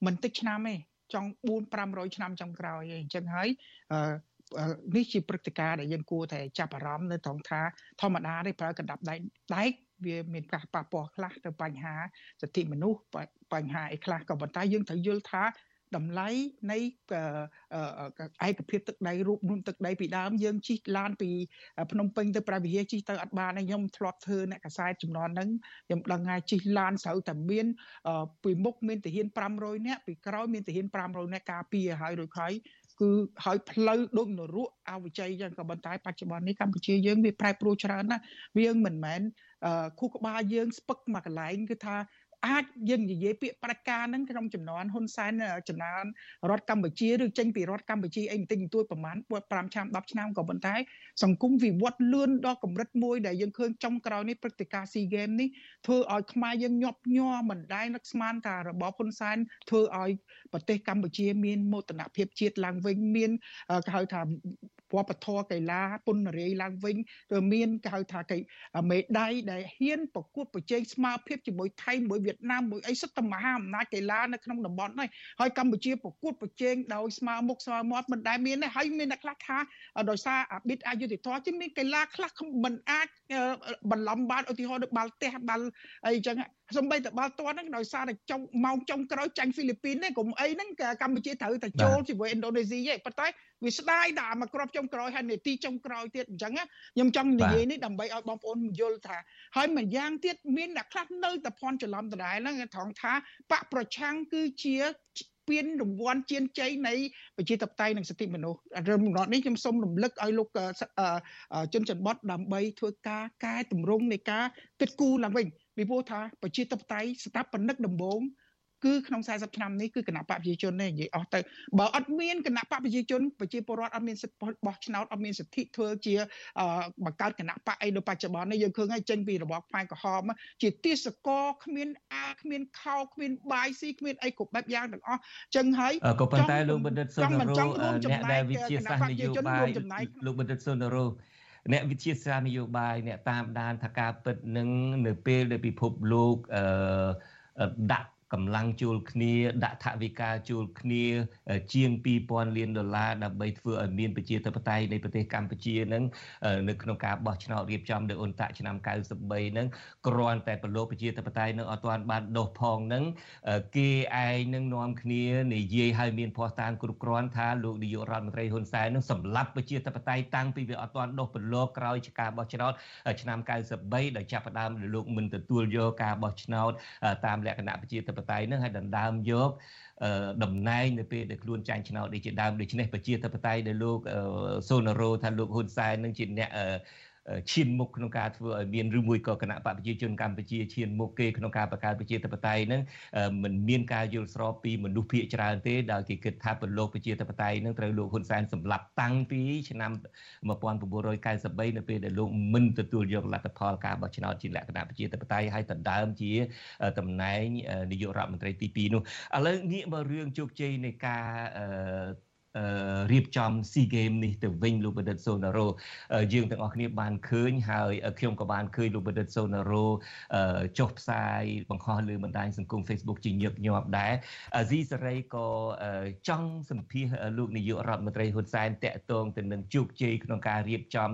មិនតិចឆ្នាំទេចង់4 500ឆ្នាំចុងក្រោយឯងអញ្ចឹងហើយនេះជាព្រឹត្តិការណ៍ដែលយើងគួរតែចាប់អារម្មណ៍នៅត្រង់ថាធម្មតាទេប្រើកណ្ដាប់ដែកដែកវាមានការប៉ះពាល់ខ្លះទៅបញ្ហាសិទ្ធិមនុស្សបញ្ហាអីខ្លះក៏ប៉ុន្តែយើងត្រូវយល់ថាតម្លៃនៃឯកភាពទឹកដីរូបនួនទឹកដីពីដើមយើងជិះឡានពីភ្នំពេញទៅព្រះវិហារជិះទៅអត់បានទេខ្ញុំធ្លាប់ធ្វើអ្នកកសែតចំនួនហ្នឹងខ្ញុំដឹងហើយជិះឡានស្រូវតែមានពីមុខមានទាហាន500នាក់ពីក្រោយមានទាហាន500នាក់ការពារហើយរួចហើយគឺហើយផ្លូវដូចនរកអវិជ័យចឹងក៏ប៉ុន្តែបច្ចុប្បន្ននេះកម្ពុជាយើងវាប្រែប្រួលច្រើនណាស់វាមិនមែន ខួរក្បាលយើងស្ពឹកមកកន្លែងគឺថាអាចយើងនិយាយពាក្យប្រកាសហ្នឹងក្នុងចំនួនហ៊ុនសែនចំនួនរដ្ឋកម្ពុជាឬចេញពីរដ្ឋកម្ពុជាអីបន្តិចបន្តួចប្រហែល5ឆ្នាំ10ឆ្នាំក៏ប៉ុន្តែសង្គមវិវត្តលឿនដល់កម្រិតមួយដែលយើងឃើញចុងក្រោយនេះព្រឹត្តិការណ៍ SEA Games នេះធ្វើឲ្យខ្មែរយើងញាប់ញ័រមិនដែលនឹកស្មានថារបបហ៊ុនសែនធ្វើឲ្យប្រទេសកម្ពុជាមានមោទនភាពជាតិឡើងវិញមានគេហៅថា វប្បធម៌កីឡាពុនរាយឡើងវិញគឺមានគេហៅថាកីមេដៃដែលហ៊ានប្រកួតប្រជែងស្មើភាពជាមួយថៃមួយវៀតណាមមួយអីសិតតែមហាអំណាចកីឡានៅក្នុងតំបន់នេះហើយកម្ពុជាប្រកួតប្រជែងដោយស្មើមុខស្មើមាត់មិនដែលមានទេហើយមានអ្នកខ្លះថាដោយសារអាបិទអយុធធម៌ជាមានកីឡាខ្លះមិនអាចបន្លំបានឧទាហរណ៍ដូចបាល់ទះបាល់អីចឹងសំបីតបាល់ទាត់ហ្នឹងដោយសារតែចុងម៉ោងចុងក្រោយចាញ់ហ្វីលីពីនទេកុំអីហ្នឹងកម្ពុជាត្រូវតែចូលជាមួយឥណ្ឌូនេស៊ីទេប៉ុន្តែវាស្ដាយដាក់មកគ្រាប់ចុងក្រោយហើយនេតិចុងក្រោយទៀតអញ្ចឹងខ្ញុំចង់និយាយនេះដើម្បីឲ្យបងប្អូនយល់ថាហើយម្យ៉ាងទៀតមានអ្នកខ្លះនៅតែភ័ន្តច្រឡំដដែលហ្នឹងត្រង់ថាបកប្រឆាំងគឺជាពានរង្វាន់ជៀនជ័យនៃប្រជាធិបតេយ្យនិងសិទ្ធិមនុស្សរំលត់នេះខ្ញុំសូមរំលឹកឲ្យលោកជនច័ន្ទបតដើម្បីធ្វើការកែតម្រង់នៃការគិតគូរឡើងវិញពីព្រោះថាប្រជាធិបតេយ្យស្ថាបនិកដំបូង គឺក្នុង40ឆ្នាំនេះគឺគណៈបកប្រជាជនទេនិយាយអស់ទៅបើអត់មានគណៈបកប្រជាជនប្រជាពលរដ្ឋអត់មានសិទ្ធិបោះឆ្នោតអត់មានសិទ្ធិធ្វើជាបង្កើតគណៈបកអីនៅបច្ចុប្បន្ននេះយើងឃើញហើយចេញពីរបបខ្មែរក្រហមជាទាសកលគ្មានអាគ្មានខោគ្មានបាយស៊ីគ្មានអីគ្រប់បែបយ៉ាងទាំងអស់ចឹងហើយក៏ប៉ុន្តែលោកបណ្ឌិតសុនរោអ្នកដែលវិជាសាស្ត្រនយោបាយលោកបណ្ឌិតសុនរោអ្នកវិទ្យាសាស្ត្រនយោបាយអ្នកតាមដានថាការពិតនឹងនៅពេលដែលពិភពលោកអឺដាក់ កម្លាំងជួលគ្នាដាក់ថវិកាជួលគ្នា ជាង2000លានដុល្លារដើម្បីធ្វើឲ្យមានប្រជាធិបតេយ្យនៃប្រទេសកម្ពុជានឹងនៅក្នុងការបោះឆ្នោតរៀបចំដោយអ៊ុនតាក់ឆ្នាំ93នឹងគ្រាន់តែប្រឡូកប្រជាធិបតេយ្យនឹងអត់ទាន់បានដុសផងនឹងគេឯងនឹងនាំគ្នានិយាយឲ្យមានភ័ស្តុតាងគ្រប់គ្រាន់ថាលោកនាយករដ្ឋមន្ត្រីហ៊ុនសែននឹងសម្លាប់ប្រជាធិបតេយ្យតាំងពីវាអត់ទាន់ដុសប្រឡូកក្រោយការបោះឆ្នោតឆ្នាំ93ដោយចាប់ផ្ដើមលោកមិនទទួលយកការបោះឆ្នោតតាមលក្ខណៈប្រជាធិបតេយ្យនឹងឲ្យដណ្ដើមយកតំណែងនៅពេលដែលខ្លួនចាញ់ឆ្នោតនេះជាដើមដូច្នេះប្រជាធិបតេយ្យដែលលោកសូណារ៉ូថាលោកហ៊ុនសែននឹងជាអ្នក ឈានមុខក្នុងការធ្វើឲ្យមានឬមួយក៏គណៈបកប្រជាជនកម្ពុជាឈានមុខគេក្នុងការបង្កើតប្រជាធិបតេយ្យហ្នឹងมันមានការយល់ស្របពីមនុស្សភាគច្រើនទេដោយគេគិតថាប្រឡូកប្រជាធិបតេយ្យហ្នឹងត្រូវលោកហ៊ុនសែនសម្លាប់តាំងពីឆ្នាំ1993នៅពេលដែលលោកមិនទទួលយកលទ្ធផលការបោះឆ្នោតជាលក្ខណៈប្រជាធិបតេយ្យហើយដណ្ដើមជាតំណែងនាយករដ្ឋមន្ត្រីទី2នោះឥឡូវងាកមករឿងជោគជ័យនៃការ រៀបចំ SEA Game នេះទៅវិញលោកបណ្ឌិតសូណារ៉ូយើងទាំងអស់គ្នាបានឃើញហើយខ្ញុំក៏បានឃើញលោកបណ្ឌិតសូណារ៉ូចុះផ្សាយបង្ហោះលើបណ្ដាញសង្គម Facebook ជាញឹកញាប់ដែរអាស៊ីសេរីក៏ចង់សម្ភាសលោកនាយករដ្ឋមន្ត្រីហ៊ុនសែនតាក់ទងទៅនឹងជោគជ័យក្នុងការរៀបចំ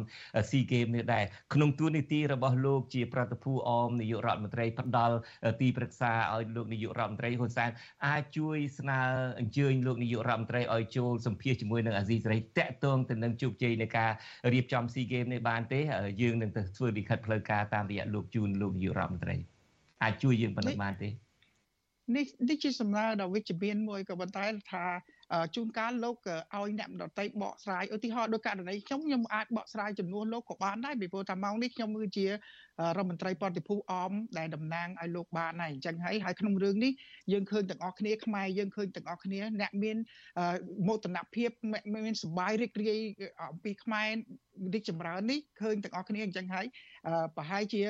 SEA Game នេះដែរក្នុងទួនាទីរបស់លោកជាប្រតិភូអមនាយករដ្ឋមន្ត្រីផ្ដល់ទីប្រឹក្សាឲ្យលោកនាយករដ្ឋមន្ត្រីហ៊ុនសែនអាចជួយស្នើអញ្ជើញលោកនាយករដ្ឋមន្ត្រីឲ្យចូលសម្ភាសជាមួយនឹងអាស៊ីសេរីតាក់ទងទៅនឹងជោគជ័យនៃការរៀបចំ SEA Games នេះបានទេយើងនឹងទៅធ្វើលិខិតផ្លូវការតាមរយៈលោកជូនលោកនាយករដ្ឋមន្ត្រីអាចជួយយើងប៉ុណ្ណឹងបានទេនេះនេះជាសំណើដ៏វិជ្ជមានមួយក៏ប៉ុន្តែថា ជួនកាលលោកឲ្យអ្នកដតីបកស្រាយឧទាហរណ៍ដូចករណីខ្ញុំខ្ញុំអាចបកស្រាយចំនួនលោកក៏បានដែរពីព្រោះថាម៉ោងនេះខ្ញុំគឺជារដ្ឋមន្ត្រីប្រតិភូអមដែលតំណាងឲ្យលោកបានហើយអញ្ចឹងហើយហើយក្នុងរឿងនេះយើងឃើញទាំងអស់គ្នាខ្មែរយើងឃើញទាំងអស់គ្នាអ្នកមានមោទនភាពមានសបាយរីករាយអំពីខ្មែររីកចម្រើននេះឃើញទាំងអស់គ្នាអញ្ចឹងហើយប្រហែលជា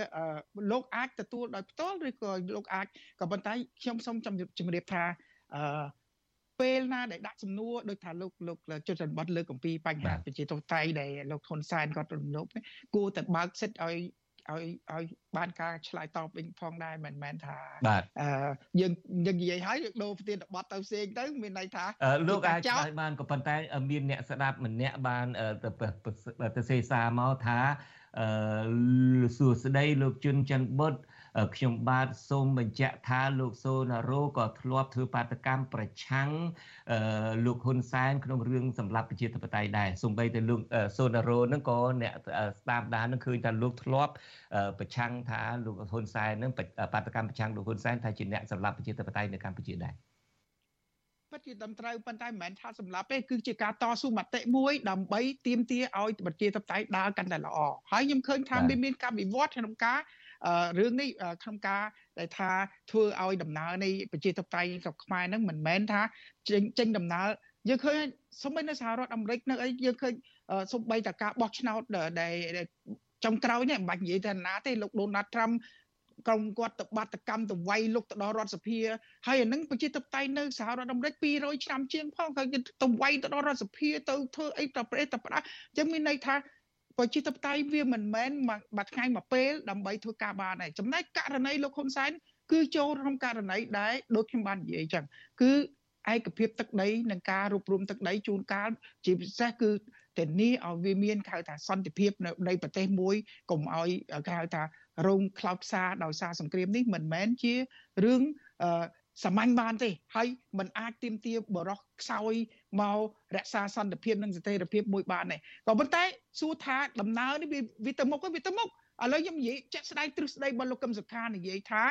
លោកអាចទទួលដោយផ្ទាល់ឬក៏លោកអាចក៏ប៉ុន្តែខ្ញុំសូមជម្រាបថាអឺ ពេលណាដែលដាក់សំណួរដោយថាលោកលោកជុតចន្ទបតលើកអំពីបញ្ហាប្រជាធិបតេយ្យដែលលោកហ៊ុនសែនគាត់រំលោភគួរតែបើកសិទ្ធឲ្យឲ្យឲ្យបានការឆ្លើយតបវិញផងដែរមិនមែនថាអឺយើងយើងនិយាយហើយដូរប្រធានបတ်ទៅផ្សេងទៅមានន័យថាលោកអាចឆ្លើយបានក៏ប៉ុន្តែមានអ្នកស្ដាប់ម្នាក់បានទៅសេសារមកថាអឺសួស្ដីលោកជុនច័ន្ទបុត្រ ខ្ញុំបាទសូមបញ្ជាក់ថាលោកសូណារ៉ូក៏ធ្លាប់ធ្វើបាតកម្មប្រឆាំងលោកហ៊ុនសែនក្នុងរឿងសម្លាប់ប្រជាធិបតេយ្យដែរសូម្បីតែលោកសូណារ៉ូនឹងក៏អ្នកស្ដាប់ដាននឹងឃើញថាលោកធ្លាប់ប្រឆាំងថាលោកហ៊ុនសែននឹងបាតកម្មប្រឆាំងលោកហ៊ុនសែនថាជាអ្នកសម្លាប់ប្រជាធិបតេយ្យនៅកម្ពុជាដែរពិតជាត្រឹមត្រូវប៉ុន្តែមិនមែនថាសម្រាប់ទេគឺជាការតស៊ូមតិមួយដើម្បីទាមទារឲ្យប្រជាធិបតេយ្យដើរកាន់តែល្អហើយខ្ញុំឃើញថាមានមានការវិវត្តក្នុងការ រឿងនេះក្នុងការដែលថាធ្វើឲ្យដំណើរនៃប្រជាធិបតេយ្យស្រុកខ្មែរហ្នឹងមិនមែនថាចេញចេញដំណើរយើងឃើញសូម្បីនៅសហរដ្ឋអាមេរិកនៅអីយើងឃើញសូម្បីតែការបោះឆ្នោតដែលចុងក្រោយនេះមិនបាច់និយាយទៅណាទេលោកដូណាល់ត្រាំក្រុមគាត់ទៅបាតកម្មទៅវាយលុកទៅដល់រដ្ឋសភាហើយអានឹងប្រជាធិបតេយ្យនៅសហរដ្ឋអាមេរិក200ឆ្នាំជាងផងហើយទៅវាយទៅដល់រដ្ឋសភាទៅធ្វើអីទៅប្រទេសទៅផ្ដាស់អញ្ចឹងមានន័យថា ប្រជាធិបតេយ្យវាមិនមែនមួយថ្ងៃមួយពេលដើម្បីធ្វើការបានទេចំណែកករណីលោកហ៊ុនសែនគឺចូលក្នុងករណីដែលដូចខ្ញុំបាននិយាយអញ្ចឹងគឺឯកភាពទឹកដីនិងការរួបរวมទឹកដីជួនកាលជាពិសេសគឺធានាឲ្យវាមានគេហៅថាសន្តិភាពនៅនៃប្រទេសមួយកុំឲ្យគេហៅថារងខ្លោចផ្សាដោយសារសង្គ្រាមនេះមិនមែនជារឿងសាមញ្ញបានទេហើយมันអាចទៀមទាបរោះខ្សោយ មករក្សាសន្តិភាពនិងស្ថិរភាពមួយបានទេក៏ប៉ុន្តែសួរថាដំណើរនេះវាទៅមុខវាទៅមុខឥឡូវខ្ញុំនិយាយចាក់ស្ដាយទ្រឹស្ដីរបស់លោកកឹមសុខានិយាយថា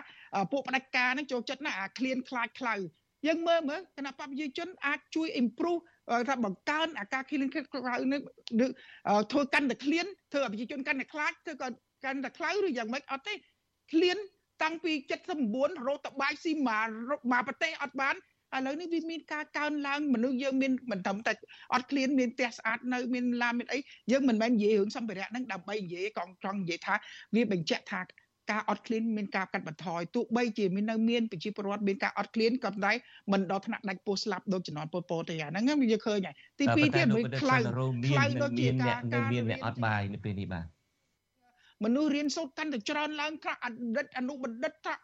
ពួកផ្ដាច់ការនឹងចូលចិត្តណាអាឃ្លានខ្លាចខ្លៅយើងមើលមើលគណៈបព្វជិជនអាចជួយ improve ថាបង្កើនអាការឃ្លានខ្លៅនេះធ្វើកាន់តែឃ្លានធ្វើឲ្យប្រជាជនកាន់តែខ្លាចធ្វើក៏កាន់តែខ្លៅឬយ៉ាងម៉េចអត់ទេឃ្លានតាំងពី79រោតបាយស៊ីមកមកប្រទេសអត់បាន ឥឡូវនេះវាមានការកើនឡើងមនុស្សយើងមានមិនត្រឹមតែអត់ឃ្លានមានផ្ទះស្អាតនៅមានឡានមានអីយើងមិនមែននិយាយរឿងសម្ភារៈហ្នឹងដើម្បីនិយាយកងត្រង់និយាយថាវាបញ្ជាក់ថាការអត់ឃ្លានមានការកាត់បន្ថយទោះបីជាមាននៅមានប្រជាពលរដ្ឋមានការអត់ឃ្លានក៏តែមិនដល់ថ្នាក់ដាច់ពោះស្លាប់ដូចជំនាន់ពលពតទេអាហ្នឹងវាឃើញហើយទី2ទៀតមួយខ្លៅខ្លៅដូចជាការការមានអ្នកអត់បាយនៅពេលនេះបាទមនុស្សរៀនសូត្រកាន់តែច្រើនឡើងខ្លះអតីតអនុបណ្ឌិតថា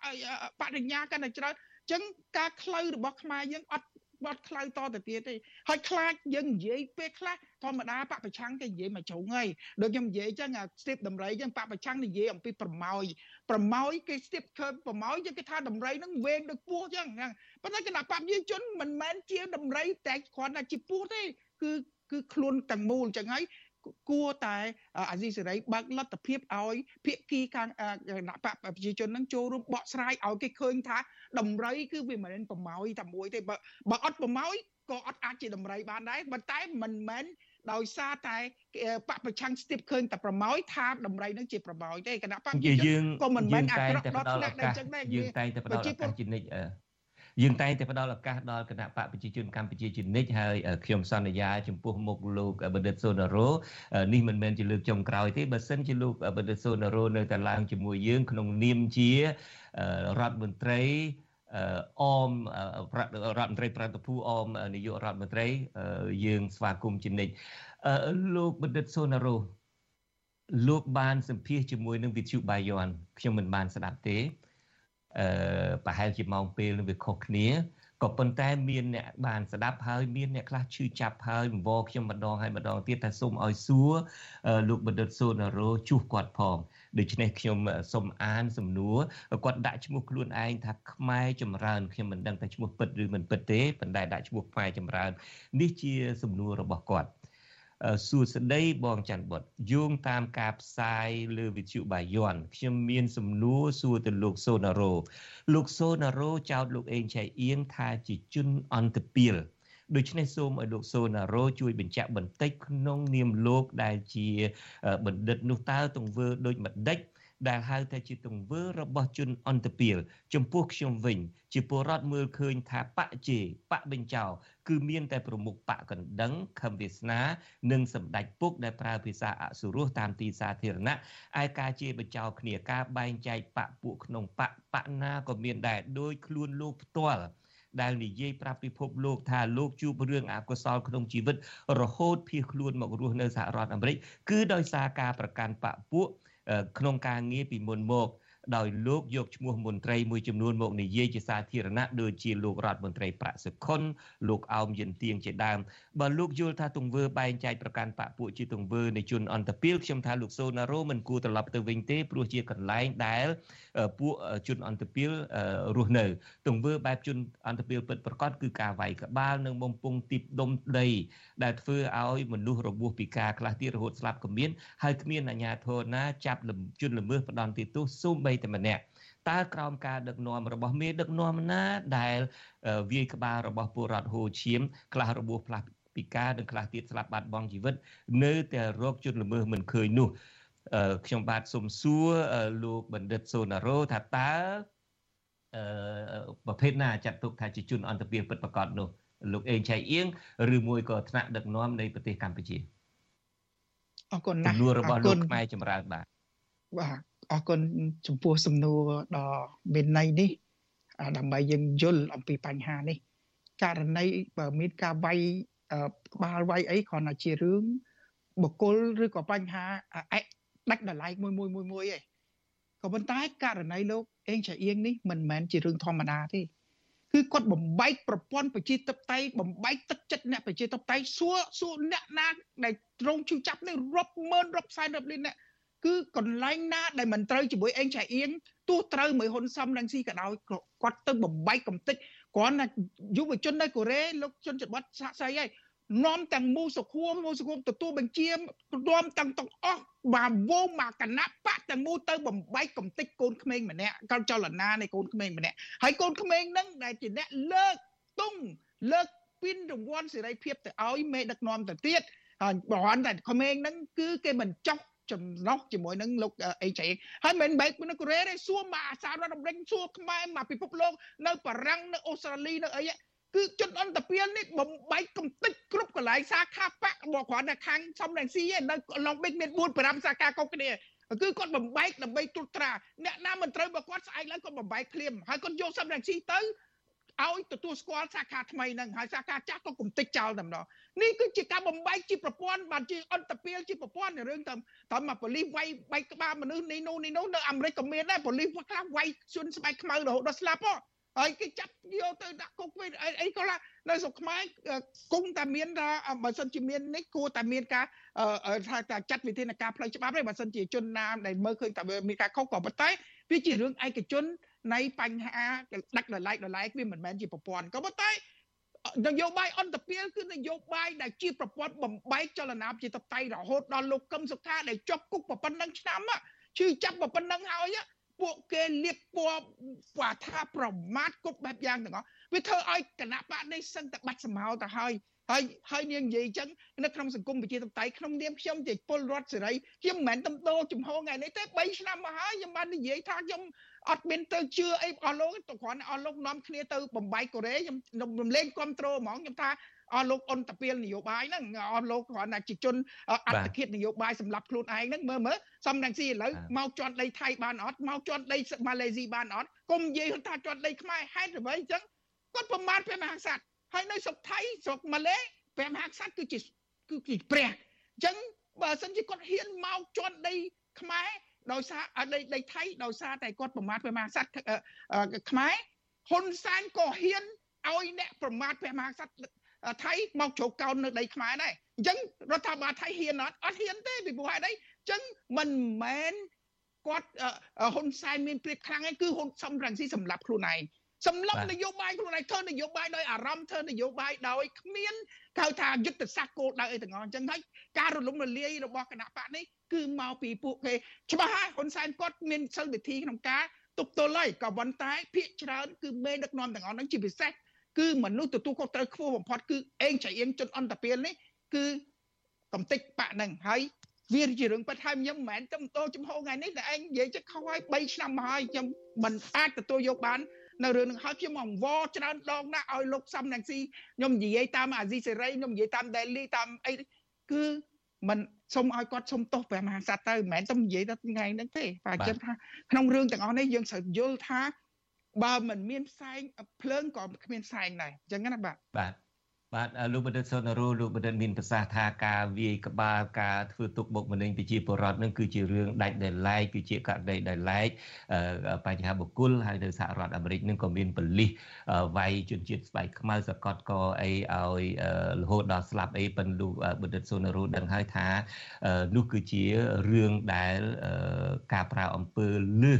បរិញ្ញាកាន់តែច្រើនអញ្ចឹងការខ្លៅរបស់ខ្មែរយើងអត់បាត់ខ្លៅតទៅទៀតទេហើយខ្លាចយើងនិយាយពេលខ្លះធម្មតាបពប្រឆាំងគេនិយាយមកជ្រុងហើយដូចខ្ញុំនិយាយអញ្ចឹងអាស្ទាបតម្រៃអញ្ចឹងបពប្រឆាំងនិយាយអំពីប្រម៉ោយប្រម៉ោយគេស្ទាបឃើញប្រម៉ោយយើងគេថាតម្រៃហ្នឹងវែងដូចពស់អញ្ចឹងប៉ុន្តែគណៈបព្វយើងជនមិនមែនជាតម្រៃតែគ្រាន់តែជាពស់ទេគឺគឺខ្លួនទាំងមូលអញ្ចឹងហើយ គួរតែអាស៊ីសេរីបើកលទ្ធភាពឲ្យភាគីខាងគណៈបកប្រជាជននឹងចូលរួមបកស្រាយឲ្យគេឃើញថាតម្រៃគឺវាមិនមែនប្រម៉ោយតែមួយទេបើបើអត់ប្រម៉ោយក៏អត់អាចជាតម្រៃបានដែរប៉ុន្តែមិនមែនដោយសារតែបពប្រឆាំងស្ទាបឃើញតែប្រម៉ោយថាតម្រៃនឹងជាប្រម៉ោយទេគណៈបកយើងក៏មិនមែនអាក្រក់ដល់ថ្នាក់ដែរអញ្ចឹងដែរយើងតែងតែផ្ដល់ឱកាសជានិច្ច យើងតែងតែផ្ដល់ឱកាសដល់គណៈបកប្រជាជនកម្ពុជាជានិច្ចហើយខ្ញុំសន្យាចំពោះមុខលោកបណ្ឌិតសូណារ៉ូនេះមិនមែនជាលើកចុងក្រោយទេបើសិនជាលោកបណ្ឌិតសូណារ៉ូនៅតែឡើងជាមួយយើងក្នុងនាមជារដ្ឋមន្ត្រីអមរដ្ឋមន្ត្រីប្រតិភូអមនាយករដ្ឋមន្ត្រីយើងស្វាគមន៍ជានិច្ចលោកបណ្ឌិតសូណារ៉ូលោកបានសម្ភាសជាមួយនឹងវិទ្យុបាយ័នខ្ញុំមិនបានស្ដាប់ទេអឺ ប្រហែលជាម៉ោងពេលនឹងវាខុសគ្នាក៏ប៉ុន្តែមានអ្នកបានស្ដាប់ហើយមានអ្នកខ្លះឈឺចាប់ហើយបង្វល់ខ្ញុំម្ដងហើយម្ដងទៀតថាសូមឲ្យសួរលោកបណ្ឌិតសូណារ៉ូជួសគាត់ផងដូច្នេះខ្ញុំសូមអានសំណួរគាត់ដាក់ឈ្មោះខ្លួនឯងថាខ្មែរចម្រើនខ្ញុំមិនដឹងថាឈ្មោះពិតឬមិនពិតទេប៉ុន្តែដាក់ឈ្មោះខ្មែរចម្រើន នេះជាសំណួររបស់គាត់ សួស្តីបងច័ន្ទបុតយោងតាមការផ្សាយលើវិទ្យុបាយ័នខ្ញុំមានសំណួរសួរទៅលោកសូណារ៉ូលោកសូណារ៉ូចោទលោកអេងឆៃអៀងថាជាជនអន្តពាលដូច្នេះសូមឲ្យលោកសូណារ៉ូជួយបញ្ជាក់បន្តិចក្នុងនាមលោកដែលជាបណ្ឌិតនោះតើទង្វើដូចម្ដេច ដែលហៅថាជាទង្វើរបស់ជនអន្តពាលចំពោះខ្ញុំវិញ ជាពលរដ្ឋមើលឃើញថាបកជេបកបញ្ចោគឺមានតែប្រមុខបកកណ្ដឹងខំវាសនា និងសម្ដេចពុកដែលប្រើភាសាអសុរោះតាមទីសាធារណៈឯការជេរបញ្ចោគ្នាការបែងចែកបកពួកក្នុងបកបកណាក៏មានដែរដោយខ្លួនលោកផ្ទាល់ដែលនិយាយប្រាប់ពិភពលោកថាលោកជួបរឿងអកុសលក្នុងជីវិតរហូតភៀសខ្លួនមករស់នៅសហរដ្ឋអាមេរិកគឺដោយសារការប្រកាន់បកពួក ក្នុងការងារពីមុនមក ដោយលោកយកឈ្មោះមន្ត្រីមួយចំនួនមកនិយាយជាសាធារណៈដូចជាលោករដ្ឋមន្ត្រីប្រាក់សុខុនលោកអោមយិនទៀងជាដើមបើលោកយល់ថាទង្វើបែងចែកប្រកាន់បកពួកជាទង្វើនៃជនអន្តពាលខ្ញុំថាលោកសូណារ៉ូមិនគួរត្រឡប់ទៅវិញទេព្រោះជាកន្លែងដែលពួកជនអន្តពាលរស់នៅទង្វើបែបជនអន្តពាលពិតប្រកបគឺការវាយក្បាលនិងបំពង់ទីបដុំដីដែលធ្វើឲ្យមនុស្សរបួសពីការខ្លះទៀតរហូតស្លាប់ក៏មានហើយគ្មានអាជ្ញាធរណាចាប់ជនល្មើសផ្ដន់ទោសសូម្បីតែម្នាក់តើក្រោមការដឹកនាំរបស់មេដឹកនាំណាដែលវាយក្បាលរបស់ពលរដ្ឋហូឈៀមខ្លះរបួសផ្លាស់ពីការនិងខ្លះទៀតស្លាប់បាត់បង់ជីវិត នៅតែរកជនល្មើសមិនឃើញនោះខ្ញុំបាទសូមសួរលោកបណ្ឌិតសូណារ៉ូថាតើអឺប្រភេទណាចាត់ទុកថាជាជនអន្តពាសពិតប្រាកដនោះលោកអេងឆៃអៀងឬមួយក៏ថ្នាក់ដឹកនាំនៃប្រទេសកម្ពុជាអរគុណណាស់ចំនួនរបស់លោកខ្មែរចម្រើនបាទបាទ អរគុណចំពោះសំណួរដ៏មានន័យនេះដើម្បីយើងយល់អំពីបញ្ហានេះករណីបើមានការវាយក្បាលវាយអីគ្រាន់តែជារឿងបុគ្គលឬក៏បញ្ហាអដាច់ដライមួយមួយមួយមួយឯងក៏ប៉ុន្តែករណីលោកអេងឆាអៀងនេះមិនមែនជារឿងធម្មតាទេគឺគាត់បំបែកប្រព័ន្ធប្រជាធិបតេយ្យបំបែកទឹកចិត្តអ្នកប្រជាធិបតេយ្យសួរសួរអ្នកណាដែលត្រង់ជឿចាប់នេះរាប់ម៉ឺនរាប់សែនរាប់លានអ្នក គឺកន្លែងណាដែលមិនត្រូវជាមួយអេងឆៃអៀងទោះត្រូវមួយហ៊ុនសំរងស៊ីក៏ដោយគាត់ទៅបំបែកកំតិចគ្រាន់តែយុវជននៅកូរ៉េលោកជនច័ន្ទបតសាក់សៃហើយនាំទាំងមូសុខួមមូសុខួមទទួលបញ្ជានាំទាំងទាំងអស់បាទវងមកគណៈបកទាំងមូទៅបំបែកកំតិចកូនក្មេងម្នាក់កលចលនានៃកូនក្មេងម្នាក់ហើយកូនក្មេងហ្នឹងដែលជាអ្នកលើកង់លើកពីនរង្វាន់សេរីភាពទៅឲ្យមេដឹកនាំទៅទៀតហើយប្រហែលតែក្មេងហ្នឹងគឺគេមិនចង់ ចំណោះជាមួយនឹងលោកអេចហើយមិនបែកនៅកូរ៉េទេសួរមកអាសារដ្ឋអាមេរិកសួរខ្មែរមកពិភពលោកនៅបារាំងនៅអូស្ត្រាលីនៅអីគឺជនអន្តពាលនេះបំបែកកំតិចគ្រប់កន្លែងសាខាបកមកគ្រាន់តែខាងសំរងស៊ីឯនៅឡុងបិចមាន4 5សាខាកុកគ្នាគឺគាត់បំបែកដើម្បីត្រួតត្រាអ្នកណាមិនត្រូវបើគាត់ស្អែកឡើងគាត់បំបែកភ្លាមហើយគាត់យកសំរងស៊ីទៅ ឲ្យទទួលស្គាល់សាខាថ្មីហ្នឹងហើយសាខាចាស់ក៏គំតិចចោលតែម្ដងនេះគឺជាការបំបែកជាប្រព័ន្ធបានជាអន្តពាលជាប្រព័ន្ធរឿងតាមតាមមកប៉ូលីសវាយបែកក្បាលមនុស្សនេះនោះនេះនោះនៅអាមេរិកក៏មានដែរប៉ូលីសខ្លះវាយសួនស្បែកខ្មៅរហូតដល់ស្លាប់ហ៎ហើយគេចាប់យកទៅដាក់គុកវិញអីក៏ឡានៅស្រុកខ្មែរគង់តែមានថាបើសិនជាមាននេះគួរតែមានការថាចាត់វិធានការផ្លូវច្បាប់ទេបើសិនជាជនណាដែលមើលឃើញតែមានការខុសក៏ប៉ុន្តែវាជារឿងឯកជន នៃបញ្ហាដាច់ដោយឡែកដោយឡែកវាមិនមែនជាប្រព័ន្ធក៏ប៉ុន្តែនយោបាយអន្តពាលគឺនយោបាយដែលជាប្រព័ន្ធបំបែកចលនាប្រជាធិបតេយ្យរហូតដល់លោកកឹមសុខាដែលជាប់គុកប៉ុណ្ណឹងឆ្នាំឈឺចាប់ប៉ុណ្ណឹងហើយពួកគេលៀបពណ៌ quả ថាប្រមាថគ្រប់បែបយ៉ាងទាំងអស់វាធ្វើឲ្យគណៈបកនេះសឹងតែបាច់សម្ោទៅហើយហើយហើយនាងនិយាយអញ្ចឹងនៅក្នុងសង្គមប្រជាធិបតេយ្យក្នុងនាមខ្ញុំជាពលរដ្ឋសេរីខ្ញុំមិនមែនទំដោចំហថ្ងៃនេះទេ3ឆ្នាំមកហើយខ្ញុំបាននិយាយថាខ្ញុំ អត់មានទៅជឿអីអស់លោកទៅគ្រាន់តែអស់លោកនាំគ្នាទៅបំបីកូរ៉េខ្ញុំរំលែងគ្រប់ត្រូលហ្មងខ្ញុំថាអស់លោកអន្តពាលនយោបាយហ្នឹងអស់លោកគ្រាន់តែជាជនអត្តឃាតនយោបាយសម្រាប់ខ្លួនឯងហ្នឹងមើលមើលសំរងស៊ីឥឡូវមកជន់ដីថៃបានអត់មកជន់ដីម៉ាឡេស៊ីបានអត់កុំនិយាយថាជន់ដីខ្មែរហេតុអ្វីអញ្ចឹងគាត់ប្រមាថព្រះមហាក្សត្រហើយនៅស្រុកថៃស្រុកម៉ាឡេព្រះមហាក្សត្រគឺជាគឺជាព្រះអញ្ចឹងបើសិនជាគាត់ហ៊ានមកជន់ដីខ្មែរ ដោយសារដីដីថៃដោយសារតែគាត់ប្រមាថព្រះមហាក្សត្រខ្មែរហ៊ុនសែនក៏ហ៊ានឲ្យអ្នកប្រមាថព្រះមហាក្សត្រថៃមកជ្រកកោននៅដីខ្មែរដែរអញ្ចឹងរដ្ឋាភិបាលថៃហ៊ានអត់អត់ហ៊ានទេពីព្រោះហេតុអីអញ្ចឹងមិនមែនគាត់ហ៊ុនសែនមានព្រៀបខ្លាំងឯងគឺហ៊ុនសំរងស៊ីសម្លាប់ខ្លួនឯងសម្លឹងនយោបាយខ្លួនឯងធ្វើនយោបាយដោយអារម្មណ៍ធ្វើនយោបាយដោយគ្មានហៅថាយុទ្ធសាស្ត្រគោលដៅអីទាំងអស់អញ្ចឹងហើយការរលំរលាយរបស់គណៈបកនេះ គឺមកពីពួកគេច្បាស់ហើយហ៊ុនសែនគាត់មានសិលវិធីក្នុងការទប់ទល់ហើយក៏ប៉ុន្តែភាកច្រើនគឺមេដឹកនាំទាំងអស់ហ្នឹងជាពិសេសគឺមនុស្សទទួលខុសត្រូវខ្ពស់បំផុតគឺអេងចៃអៀងជនអន្តពាលនេះគឺកំតិចបាក់ហ្នឹងហើយវាជារឿងប៉ិតហើយខ្ញុំមិនមែនទៅតោចំហថ្ងៃនេះតែឯងនិយាយចិត្តខុសហើយ3ឆ្នាំមកហើយខ្ញុំមិនអាចទទួលយកបាននៅរឿងនឹងហើយខ្ញុំអង្វរច្រើនដងណាស់ឲ្យលោកសំណាងស៊ីខ្ញុំនិយាយតាមអាស៊ីសេរីខ្ញុំនិយាយតាមដេលីតាមអីគឺមិន សុំឲ្យគាត់សុំទោសព្រះមហាក្សត្រទៅមិនមែនទៅនិយាយដល់ថ្ងៃហ្នឹងទេបាទខ្ញុំថាក្នុងរឿងទាំងអស់នេះយើងត្រូវយល់ថាបើមិនមានផ្សែងភ្លើងក៏គ្មានផ្សែងដែរអញ្ចឹងណាបាទបាទ បាទលោកបណ្ឌិតសុនរូលោកបណ្ឌិតមានប្រសាសន៍ថាការវាយក្បាលការធ្វើទុកបុកម្នេញប្រជាពលរដ្ឋនឹងគឺជារឿងដាច់ដោយឡែកគឺជាករណីដោយឡែកបញ្ហាបុគ្គលហើយនៅសហរដ្ឋអាមេរិកនឹងក៏មានបលិសវាយជនជាតិស្បែកខ្មៅសកតកអីឲ្យរហូតដល់ស្លាប់អីប៉ុនលោកបណ្ឌិតសុនរូដឹងហើយថានោះគឺជារឿងដែលការប្រើអំពើលឺ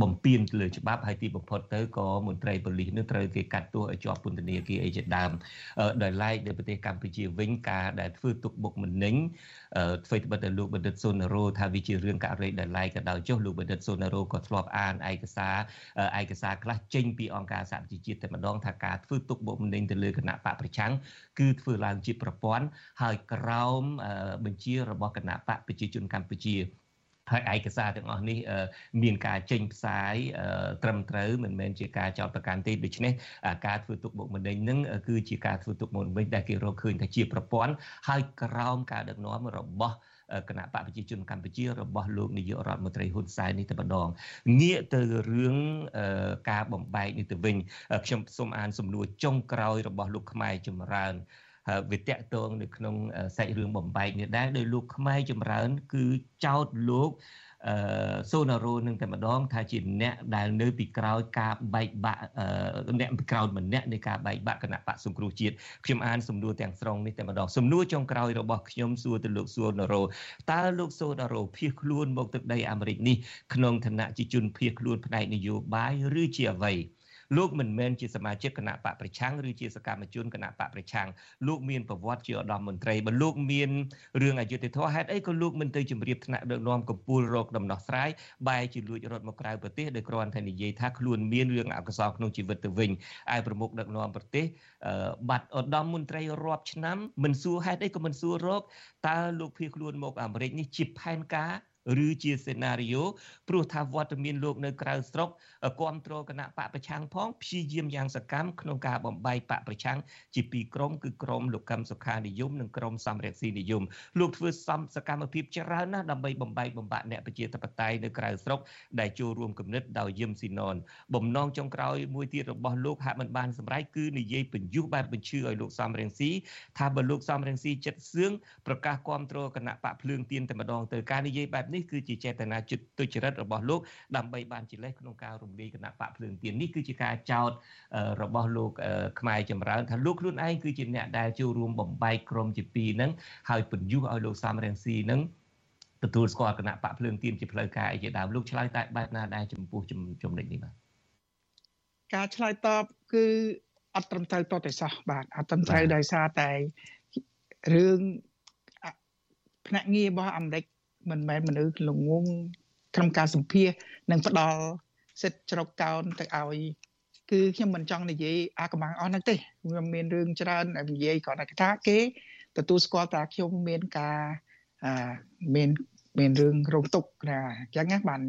បំពេញលើច្បាប់ហើយទីបំផុតទៅក៏មន្ត្រីប៉ូលីសនឹងត្រូវគេកាត់ទោសឲ្យជាប់ពន្ធនាគារអីជាដើមដោយឡែកនៅប្រទេសកម្ពុជាវិញការដែលធ្វើទុកបុកម្នេញធ្វើត្បិតតែលោកបណ្ឌិតសុនរោថាវាជារឿងករណីដែលឡែកក៏ដោយចុះលោកបណ្ឌិតសុនរោក៏ធ្លាប់អានឯកសារឯកសារខ្លះចេញពីអង្គការសហប្រជាជាតិតែម្ដងថាការធ្វើទុកបុកម្នេញទៅលើគណៈបកប្រឆាំងគឺធ្វើឡើងជាប្រព័ន្ធហើយក្រោមបញ្ជារបស់គណៈបកប្រជាជនកម្ពុជា ហើយឯកសារទាំងអស់នេះមានការចេញផ្សាយត្រឹមត្រូវមិនមែនជាការចោទប្រកាន់ទេដូច្នេះការធ្វើទុកបុកម្នេញនឹងគឺជាការធ្វើទុកបុកម្នេញដែលគេរកឃើញថាជាប្រព័ន្ធហើយក្រោមការដឹកនាំរបស់គណៈបកប្រជាជនកម្ពុជារបស់លោកនាយករដ្ឋមន្ត្រីហ៊ុនសែននេះតែម្ដងងាកទៅរឿងការបំបែកនេះទៅវិញខ្ញុំសូមអានសំណួរចុងក្រោយរបស់លោកខ្មែរចម្រើន វាតកតងនៅក្នុងសាច់រឿងបំបែកនេះដែរដោយលោកខ្មែរចម្រើន គឺចោតលោកអឺសូណារ៉ូនឹងតែម្ដងថាជាអ្នកដែលនៅពីក្រោយការបែកបាក់អ្នកពីក្រោយម្នាក់នៃការបែកបាក់គណៈបកសង្គ្រោះជាតិខ្ញុំអានសំណួរទាំងស្រុងនេះតែម្ដងសំណួរចុងក្រោយរបស់ខ្ញុំសួរទៅលោកសូណារ៉ូតើលោកសូណារ៉ូភៀសខ្លួនមកទឹកដីអាមេរិកនេះក្នុងឋានៈជាជនភៀសខ្លួនផ្នែកនយោបាយឬជាអ្វី លោកមិនមែនជាសមាជិកគណៈបកប្រឆាំងឬជាសកម្មជនគណៈបកប្រឆាំងលោកមានប្រវត្តិជាឧត្តមមន្ត្រីបើលោកមានរឿងអយុត្តិធម៌ហេតុអីក៏លោកមិនទៅជម្រាបថ្នាក់ដឹកនាំកម្ពុជារកដំណោះស្រាយបែរជាលួចរត់មកក្រៅប្រទេសដោយគ្រាន់តែនិយាយថាខ្លួនមានរឿងអកុសលក្នុងជីវិតទៅវិញឯប្រមុខដឹកនាំប្រទេសបាត់ឧត្តមមន្ត្រីរាប់ឆ្នាំមិនសួរហេតុអីក៏មិនសួររកតើលោកភៀសខ្លួនមកអាមេរិកនេះជាផែនការ ឬជាសេណារីយ៉ូព្រោះថាវត្តមានលោកនៅក្រៅស្រុកគ្រប់គ្រងគណៈបកប្រឆាំងផងព្យាយាមយ៉ាងសកម្មក្នុងការបំបីបកប្រឆាំងជាពីរក្រុមគឺក្រុមលោកកឹមសុខានិយមនិងក្រុមសំរងស៊ីនិយមលោកធ្វើសំសកម្មភាពច្រើនណាស់ដើម្បីបំបីបំបាក់អ្នកប្រជាធិបតេយ្យនៅក្រៅស្រុកដែលចូលរួមគំនិតដោយយឹមស៊ីណនបំណងចុងក្រោយមួយទៀតរបស់លោកហាក់មិនបានសម្រេចគឺនិយាយបញ្យុះបែបបញ្ឈឺឲ្យលោកសំរងស៊ីថាបើលោកសំរងស៊ីចិត្តសឿងប្រកាសគ្រប់គ្រងគណៈបកភ្លើងទៀនតែម្ដងទៅការនិយាយបែបនេះគឺជាចេតនាចិត្តទុច្ចរិតរបស់លោកដើម្បីបានជាលេសក្នុងការរំលាយគណៈបកភ្លើងទៀននេះគឺជាការចោទរបស់លោកខ្មែរចម្រើនថាលោកខ្លួនឯងគឺជាអ្នកដែលចូលរួមបំបែកក្រុមជាពីរហ្នឹងហើយបញ្យុះឲ្យលោកសំរងស៊ីហ្នឹងទទួលស្គាល់គណៈបកភ្លើងទៀនជាផ្លូវការអីជាដើមលោកឆ្លើយតែបែបណាដែរចំពោះចំណុចនេះបាទការឆ្លើយតបគឺអត់ត្រឹមត្រូវតតែសោះបាទអត់ត្រឹមត្រូវដោយសារតែរឿងភ្នាក់ងាររបស់អាមេរិក មិនមែនមនុស្សល្ងងក្នុងការសម្ភាសនិងផ្ដល់សិទ្ធិជ្រកកោនទៅឲ្យគឺខ្ញុំមិនចង់និយាយអាកំបាំងអស់ហ្នឹងទេខ្ញុំមានរឿងច្រើននិយាយគ្រាន់តែថាគេទទួលស្គាល់ថាខ្ញុំមានការមានមានរឿងរងទុកណាអញ្ចឹងណាបាន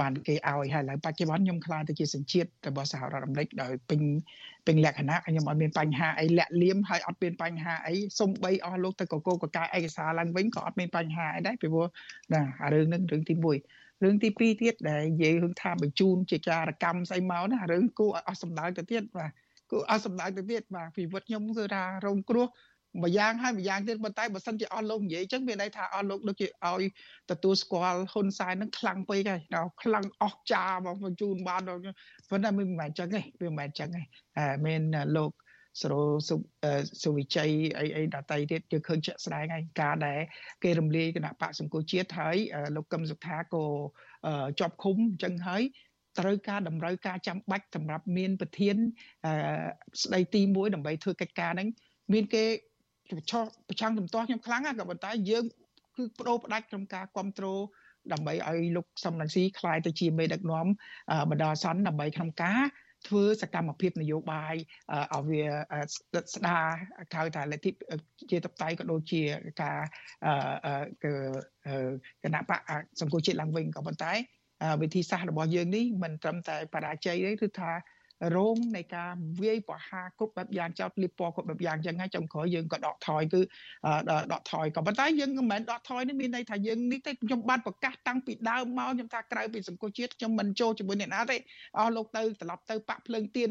បានគេឲ្យហើយឡើយបច្ចុប្បន្នខ្ញុំខ្លាចទៅជាសញ្ជាតិរបស់សហរដ្ឋអាមេរិកដោយពេញពេញលក្ខណៈខ្ញុំអត់មានបញ្ហាអីលាក់លៀមហើយអត់មានបញ្ហាអីសំបីអស់លោកទៅកកកកាយឯកសារឡើងវិញក៏អត់មានបញ្ហាអីដែរពីព្រោះណារឿងហ្នឹងរឿងទី1រឿងទី2ទៀតដែលនិយាយរឿងថាបញ្ជូនជាការកម្មស្អីមកណារឿងគួរឲ្យអស់សម្ដៅទៅទៀតបាទគួរអស់សម្ដៅទៅទៀតបាទពីវិតខ្ញុំគឺថារងគ្រោះ មួយយ៉ាងហើយមួយយ៉ាងទៀតប៉ុន្តែបើសិនជាអស់លោកនិយាយអញ្ចឹងមានន័យថាអស់លោកដូចជាឲ្យទទួលស្គាល់ហ៊ុនសែននឹងខ្លាំងពេកហើយដល់ខ្លាំងអស់ចាមកបញ្ជូនបានប៉ុន្តែមិនមែនអញ្ចឹងទេវាមិនមែនអញ្ចឹងទេមានលោកសរោសុវិជ័យអីអីដតៃទៀតយើងឃើញជាក់ស្ដែងហើយការដែលគេរំលាយគណៈបកសង្គមជាតិហើយលោកកឹមសុខាក៏ជាប់ឃុំអញ្ចឹងហើយត្រូវការតម្រូវការចាំបាច់សម្រាប់មានប្រធានស្ដីទី1ដើម្បីធ្វើកិច្ចការហ្នឹងមានគេ ប្រឆោះប្រឆាំងជំទាស់ខ្ញុំខ្លាំងណាស់ក៏ប៉ុន្តែយើងគឺបដូរផ្ដាច់ក្នុងការគ្រប់គ្រងដើម្បីឲ្យលោកសំរងស៊ីខ្លាយទៅជាមេដឹកនាំបណ្ដោះអាសន្នដើម្បីក្នុងការធ្វើសកម្មភាពនយោបាយឲ្យវាស្ដារហៅថាលទ្ធិជាតបតៃក៏ដូចជាការគណៈបកសង្គមជាតិឡើងវិញក៏ប៉ុន្តែវិធីសាស្ត្ររបស់យើងនេះមិនត្រឹមតែបរាជ័យទេគឺថា រោងនៃការវាយប្រហារគ្រប់បែបយ៉ាងចោតលៀបពណ៌គ្រប់បែបយ៉ាងចឹងហើយចុងក្រោយយើងក៏ដកថយគឺដកថយក៏ប៉ុន្តែយើងមិនមែនដកថយនេះមានន័យថាយើងនេះទេខ្ញុំបានប្រកាសតាំងពីដើមមកខ្ញុំថាក្រៅពីសង្គមជាតិខ្ញុំមិនចូលជាមួយអ្នកណាទេអស់លោកទៅត្រឡប់ទៅបាក់ភ្លើងទៀន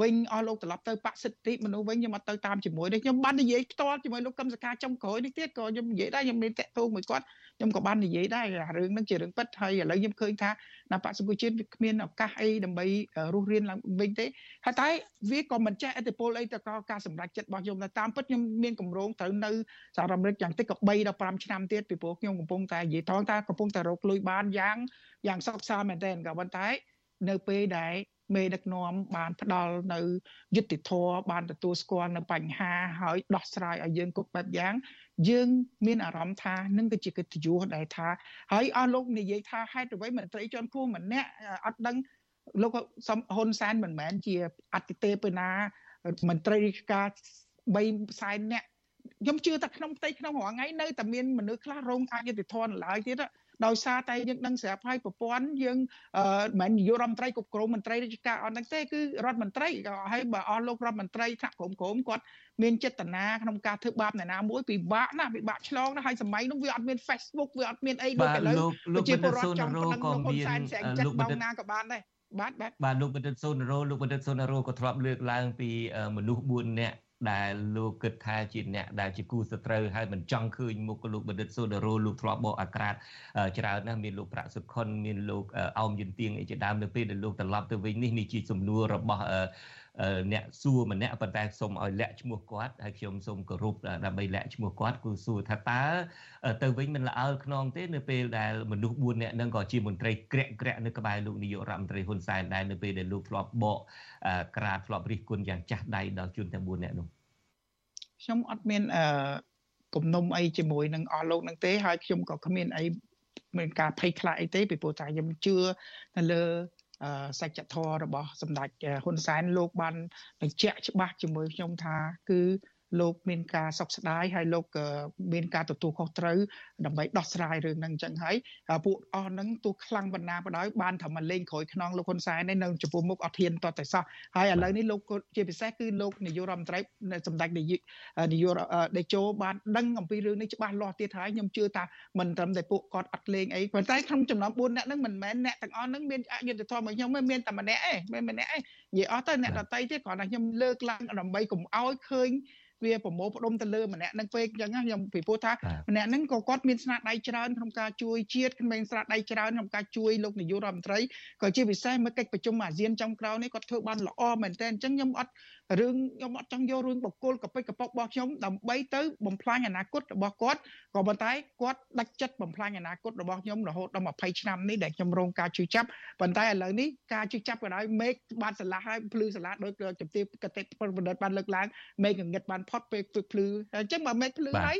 វិញអស់លោកត្រឡប់ទៅបាក់សិទ្ធិមនុស្សវិញខ្ញុំអត់ទៅតាមជាមួយទេខ្ញុំបាននិយាយផ្ទាល់ជាមួយលោកកឹមសកាចុងក្រោយនេះទៀតក៏ខ្ញុំនិយាយដែរខ្ញុំមានតាក់ទងមួយគាត់ខ្ញុំក៏បាននិយាយដែររឿងហ្នឹងជារឿងពិតហើយឥឡូវខ្ញុំឃើញថា ណាបកសង្គមជាតិវាគ្មានឱកាសអីដើម្បីរស់រានឡើងវិញទេហើយតែវាក៏មិនចេះអតិពលអីទៅដល់ការសម្រេចចិត្តរបស់ខ្ញុំតែតាមពិតខ្ញុំមានកម្រងត្រូវនៅសហរដ្ឋអាមេរិកយ៉ាងតិចក៏3ដល់5ឆ្នាំទៀតពីព្រោះខ្ញុំកំពុងតែនិយាយថងថាកំពុងតែរកលុយបានយ៉ាងយ៉ាងសោកសៅមែនទែនក៏ប៉ុន្តែនៅពេលដែល មេដឹកនាំបានផ្ដល់នៅយុទ្ធធរបានទទួលស្គាល់នៅបញ្ហាហើយដោះស្រាយឲ្យយើងគ្រប់បែបយ៉ាង យើងមានអារម្មណ៍ថានឹងគឺជាកិត្តិយសដែលថាហើយអស់លោកនិយាយថាហេតុអ្វីមន្ត្រីជាន់ខ្ពស់ម្នាក់អត់ដឹងលោកហ៊ុនសែនមិនមែនជាអតិទេពណាមន្ត្រីរាជការ3សែនអ្នកខ្ញុំជឿថាក្នុងផ្ទៃក្នុងរងថ្ងៃនៅតែមានមនុស្សខ្លះរងអយុត្តិធម៌ឡើយទៀត ដោយសារតែយើងដឹងស្រាប់ហើយប្រព័ន្ធយើងមិនមែននាយករដ្ឋមន្ត្រីគ្រប់គ្រងមន្ត្រីរាជការអត់ហ្នឹងទេគឺរដ្ឋមន្ត្រីក៏ហើយបើអស់លោករដ្ឋមន្ត្រីថ្នាក់ក្រមក្រមគាត់មានចេតនាក្នុងការធ្វើបាបអ្នកណាមួយពិបាកណាស់ពិបាកឆ្លងណាស់ហើយសម័យនោះវាអត់មាន Facebook វាអត់មានអីដូចឥឡូវប្រជាពលរដ្ឋចង់ប៉ុណ្ណឹងលោកហ៊ុនសែនស្រែងចិត្តបងណាក៏បានដែរបាទបាទបាទលោកបណ្ឌិតសូនរោលោកបណ្ឌិតសូនរោក៏ធ្លាប់លើកឡើងពីមនុស្ស4នាក់ ដែលលោកគិតថាជាអ្នកដែលជាគូសត្រូវហើយមិនចង់ឃើញមុខលោកបណ្ឌិតសូដារ៉ូលោកធ្លាប់បកអាក្រាតច្រើនណាស់មានលោកប្រាក់សុខុនមានលោកអោមយិនទៀងអីជាដើមនៅពេលដែលលោកត្រឡប់ទៅវិញនេះនេះជាសំណួររបស់ អ្នកសួរម្នាក់ប៉ុន្តែសូមឲ្យលាក់ឈ្មោះគាត់ហើយខ្ញុំសូមគោរពដើម្បីលាក់ឈ្មោះគាត់គឺសួរថាតើទៅវិញមិនល្អើខ្នងទេនៅពេលដែលមនុស្ស4នាក់នឹងក៏ជាមន្ត្រីក្រាក់ក្រាក់នៅក្បែរលោកនាយករដ្ឋមន្ត្រីហ៊ុនសែនដែរនៅពេលដែលលោកធ្លាប់បកក្រាតធ្លាប់រិះគន់យ៉ាងចាស់ដៃដល់ជនទាំង4នាក់នោះខ្ញុំអត់មានអឺគំនុំអីជាមួយនឹងអស់លោកនឹងទេហើយខ្ញុំក៏គ្មានអីមានការភ័យខ្លាចអីទេពីព្រោះតែខ្ញុំជឿទៅលើ សច្ចធម៌របស់សម្ដេចហ៊ុនសែនលោកបានបញ្ជាក់ច្បាស់ជាមួយខ្ញុំថាគឺ លោកមានការសោកស្ដាយហើយលោកមានការទទួលខុសត្រូវដើម្បីដោះស្រាយរឿងហ្នឹងអញ្ចឹងហើយពួកអស់ហ្នឹងទោះខ្លាំងបណ្ណាបណ្ដោយបានថាមកលេងក្រោយខ្នងលោកហ៊ុនសែននៅចំពោះមុខអត់ធានតតែសោះហើយឥឡូវនេះលោកជាពិសេសគឺលោកនាយករដ្ឋមន្ត្រីសម្ដេចនាយកនាយកដេជោបានដឹងអំពីរឿងនេះច្បាស់លាស់ទៀតហើយខ្ញុំជឿថាមិនត្រឹមតែពួកគាត់អត់លេងអីប៉ុន្តែក្នុងចំណោម4អ្នកហ្នឹងមិនមែនអ្នកទាំងអស់ហ្នឹងមានអយុត្តិធម៌មកខ្ញុំទេមានតែម្នាក់ឯងមានម្នាក់ឯងនិយាយអស់ទៅអ្នកដតីទៀតគ្រាន់តែខ្ញុំលើកឡើងដើម្បីកុំឲ្យឃើញ វាប្រមូលផ្ដុំទៅលើម្នាក់នឹងពេកអញ្ចឹងខ្ញុំពីព្រោះថាម្នាក់ហ្នឹងក៏គាត់មានស្នាដៃច្រើនក្នុងការជួយជាតិមានស្នាដៃច្រើនក្នុងការជួយលោកនាយករដ្ឋមន្ត្រីក៏ជាពិសេសមើលកិច្ចប្រជុំអាស៊ានចុងក្រោយនេះគាត់ធ្វើបានល្អមែនទែនអញ្ចឹងខ្ញុំអត់រឿងខ្ញុំអត់ចង់យករឿងបកគលកពិចកប៉ុករបស់ខ្ញុំដើម្បីទៅបំផ្លាញអនាគតរបស់គាត់ក៏ប៉ុន្តែគាត់ដាច់ចិត្តបំផ្លាញអនាគតរបស់ខ្ញុំរហូតដល់20ឆ្នាំនេះដែលខ្ញុំរងការជួយចាប់ប៉ុន្តែឥឡូវនេះការជួយចាប់ក៏ដោយមេឃបានឆ្លាស់ហើយភ្លឺឆ្លាស់ដោយជំទាវកតិបណ្ឌិតបានលើកឡើងមេឃងងឹតបានផុតពេលភ្លឺអញ្ចឹងបើមេឃភ្លឺហើយ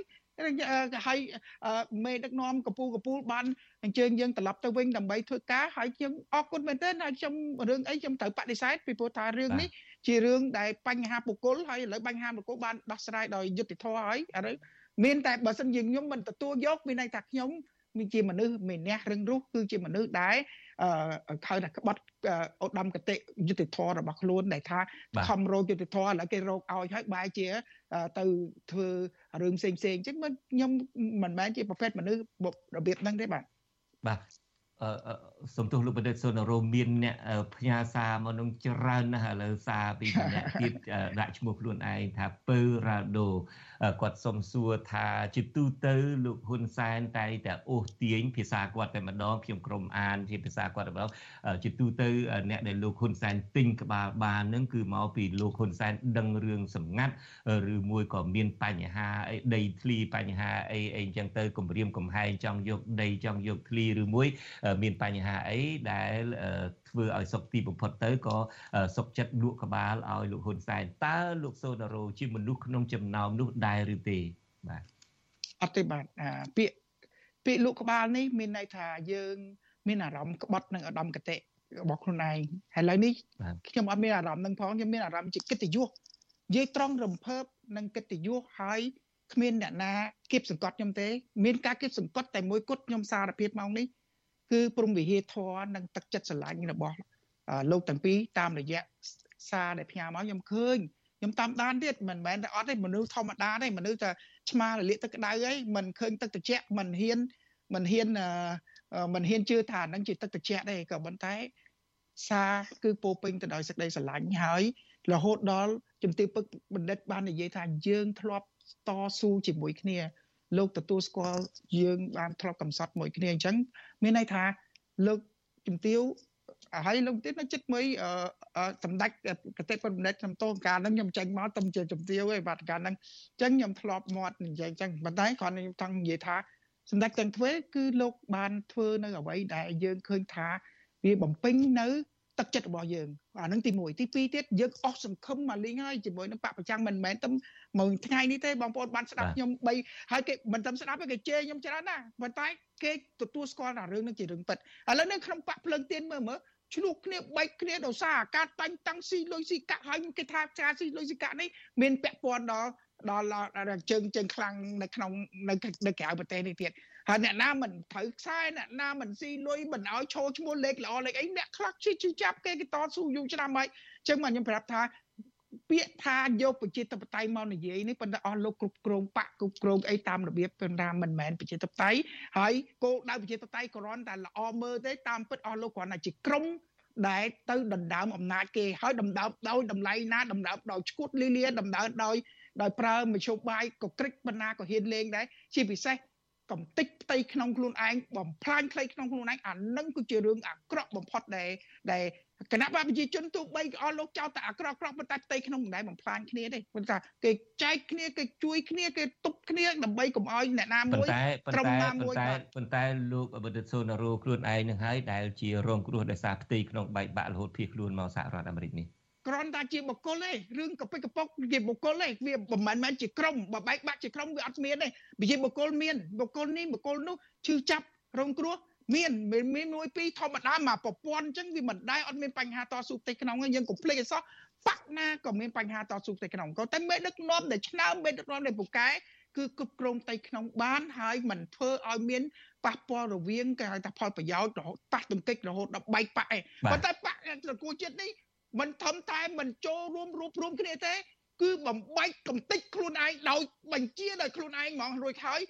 ហើយមេដឹកនាំកពូកពូលបានអញ្ជើញយើងត្រឡប់ទៅវិញដើម្បីធ្វើការហើយខ្ញុំអរគុណមែនទែនហើយខ្ញុំរឿងអីខ្ញុំត្រូវបដិសេធពីព្រោះថារឿងនេះជារឿងដែលបញ្ហាបុគ្គលហើយឥឡូវបញ្ហាបុគ្គលបានដោះស្រាយដោយយុត្តិធម៌ហើយឥឡូវមានតែបើសិនជាខ្ញុំមិនទទួលយកមានន័យថាខ្ញុំ មានជាមនុស្សម្នះរឹងរូសគឺជាមនុស្សដែលអឺខៅថាក្បត់ឧត្តមកតិយុតិធធរបស់ខ្លួនដែលថាខំរោគយុតិធធឥឡូវគេរោគឲ្យហើយបែរជាទៅធ្វើរឿងផ្សេងផ្សេងអញ្ចឹងខ្ញុំមិនមែនជាប្រភេទមនុស្សរបៀបហ្នឹងទេបាទបាទ សំទោសលោកបណ្ឌិតសុនរោមានអ្នកផ្ញើសារមកនឹងច្រើនណាស់ឥឡូវសារពីអ្នកទៀតដាក់ឈ្មោះខ្លួនឯងថាពើរ៉ាដូគាត់សុំសួរថាជាទូទៅលោកហ៊ុនសែនតែតែអូសទាញភាសាគាត់តែម្ដងខ្ញុំក្រុមអានជាភាសាគាត់តែម្ដងជាទូទៅអ្នកដែលលោកហ៊ុនសែនទិញក្បាលបាននឹងគឺមកពីលោកហ៊ុនសែនដឹងរឿងសម្ងាត់ឬមួយក៏មានបញ្ហាអីដីធ្លីបញ្ហាអីអីចឹងទៅគម្រាមកំហែងចង់យកដីចង់យកធ្លីឬមួយមានបញ្ហាអីដែលធ្វើឲ្យសុខទីបំផុតទៅក៏សុខចិត្តលក់ក្បាលឲ្យលោកហ៊ុនសែនតើលោកសូណារ៉ូជាមនុស្សក្នុងចំណោមនោះដែរឬទេបាទអត់ទេបាទពាក្យពាក្យលក់ក្បាលនេះមានន័យថាយើង មានអារម្មណ៍ក្បត់នឹងឧត្តមកតេរបស់ខ្លួនឯងហើយឥឡូវនេះខ្ញុំអត់មានអារម្មណ៍នឹងផងខ្ញុំមានអារម្មណ៍ជាកិត្តិយសនិយាយត្រង់រំភើបនឹងកិត្តិយសហើយគ្មានអ្នកណាគៀបសង្កត់ខ្ញុំទេ មានការគៀបសង្កត់តែមួយគត់ខ្ញុំសារភាពមកនេះ គឺព្រំវិហារធរនិងទឹកចិត្តស្រឡាញ់របស់លោកទាំងពីរតាមរយៈសារដែលផ្ញើមកខ្ញុំឃើញខ្ញុំតាមដានទៀតមិនមែនតែអត់ទេមនុស្សធម្មតាទេមនុស្សតែឆ្មារលាកទឹកក្តៅអីមិនឃើញទឹកត្រជាក់មិនហ៊ានមិនហ៊ានមិនហ៊ានជឿថាហ្នឹងជាទឹកត្រជាក់ទេក៏ប៉ុន្តែសារគឺពោពេញទៅដោយសេចក្តីស្រឡាញ់ហើយរហូតដល់ជំទាវពឹកបណ្ឌិតបាននិយាយថាយើងធ្លាប់តស៊ូជាមួយគ្នា លោកទទួលស្គាល់យើងបានធ្លាប់កំសត់មួយគ្នាអញ្ចឹងមានន័យថាលោកជំទាវហើយលោកទៀតនៅចិត្តមួយសម្ដេចកតិពុទ្ធបណ្ឌិតខ្ញុំតោការហ្នឹងខ្ញុំចាញ់មកទំជាជំទាវឯបាត់ការហ្នឹងអញ្ចឹងខ្ញុំធ្លាប់មាត់និយាយអញ្ចឹងប៉ុន្តែគ្រាន់តែខ្ញុំចង់និយាយថាសម្ដេចទាំងធ្វើគឺលោកបានធ្វើនៅអ្វីដែលយើងឃើញថាវាបំពេញនៅ ទឹកចិត្តរបស់យើងអានឹងទី1ទី2ទៀតយើងអស់សង្ឃឹមមកលេងហើយជាមួយនឹងបពប្រចាំមិនមែនតែមួយថ្ងៃនេះទេបងប្អូនបានស្ដាប់ខ្ញុំ3ហើយគេមិនតែស្ដាប់ទេគេជេរខ្ញុំច្រើនណាស់ប៉ុន្តែគេទទួលស្គាល់ថារឿងនេះជារឿងពិតឥឡូវនៅក្នុងបកភ្លើងទៀនមើលមើលឆ្លោះគ្នាបែកគ្នាដោយសារការតាញ់តាំងស៊ីលុយស៊ីកាក់ហើយគេថាការស៊ីលុយស៊ីកាក់នេះមានពាក់ព័ន្ធដល់ដល់ជើងជើងខ្លាំងនៅក្នុងនៅនៅក្រៅប្រទេសនេះទៀត ហើយអ្នកណាមិនត្រូវខ្សែអ្នកណាមិនស៊ីលុយមិនឲ្យឈោឈ្មោះលេខល្អលេខអីអ្នកខ្លះជិះចាប់គេគេតស៊ូយូរឆ្នាំហើយអញ្ចឹងមកខ្ញុំប្រាប់ថាពាក្យថាយកប្រជាធិបតេយ្យមកនិយាយនេះប៉ុន្តែអស់លោកគ្រប់គ្រងបកគ្រប់គ្រងអីតាមរបៀបប៉ុន្តែមិនមែនប្រជាធិបតេយ្យហើយគោលដៅប្រជាធិបតេយ្យគ្រាន់តែល្អមើលទេតាមពិតអស់លោកគ្រាន់តែជាក្រុមដែលទៅដណ្ដើមអំណាចគេហើយដណ្ដើមដោយតម្លៃណាដណ្ដើមដោយឈួតលីលាដណ្ដើមដោយដោយប្រើមជ្ឈបាយកក្រិចបណ្ណាក៏ហ៊ានលេងដែរជាពិសេស កំតិចផ្ទៃក្នុងខ្លួនឯងបំផ្លាញផ្ទៃក្នុងខ្លួនឯងអានឹងគឺជារឿងអាក្រក់បំផុតដែលដែលគណៈបកប្រជាជនទោះបីអស់លោកចោលតែអាក្រក់ក្រក់ប៉ុន្តែផ្ទៃក្នុងមិនដែលបំផ្លាញគ្នាទេប៉ុន្តែគេចែកគ្នាគេជួយគ្នាគេទប់គ្នាដើម្បីកុំឲ្យអ្នកណាមួយក្រុមណាមួយប៉ុន្តែប៉ុន្តែលោកបឌិតសូណារ៉ូខ្លួនឯងនឹងហើយដែលជារងគ្រោះដោយសារផ្ទៃក្នុងបែកបាក់រហូតភៀសខ្លួនមកសហរដ្ឋអាមេរិកនេះ គ្រាន់តែជាបុគ្គលទេរឿងកពិកកពុកជាបុគ្គលទេវាមិនមែនមែនជាក្រុមបើបែកបាក់ជាក្រុមវាអត់មានទេវាជាបុគ្គលមានបុគ្គលនេះបុគ្គលនោះឈឺចាប់រងគ្រោះមានមានមួយពីរធម្មតាមកប្រព័ន្ធអញ្ចឹងវាមិនដែរអត់មានបញ្ហាតស៊ូផ្ទៃក្នុងយើងកុំភ្លេចអីសោះបាក់ណាក៏មានបញ្ហាតស៊ូផ្ទៃក្នុងក៏តែមេដឹកនាំដែលឆ្នើមមេដឹកនាំដែលពូកែគឺគ្រប់គ្រងផ្ទៃក្នុងបានហើយមិនធ្វើឲ្យមានប៉ះពាល់រវាងគេហៅថាផលប្រយោជន៍រហូតប៉ះទង្គិចរហូតដល់បែកបាក់ឯងប៉ុន្តែបាក់ត្រកូលជាតិនេះ មិនធំតែមិនចូលរួមរួបរวมគ្នាទេ គឺបំបែកកំតិចខ្លួនឯងដោយបញ្ជាដោយខ្លួនឯងហ្មងរួចហើយ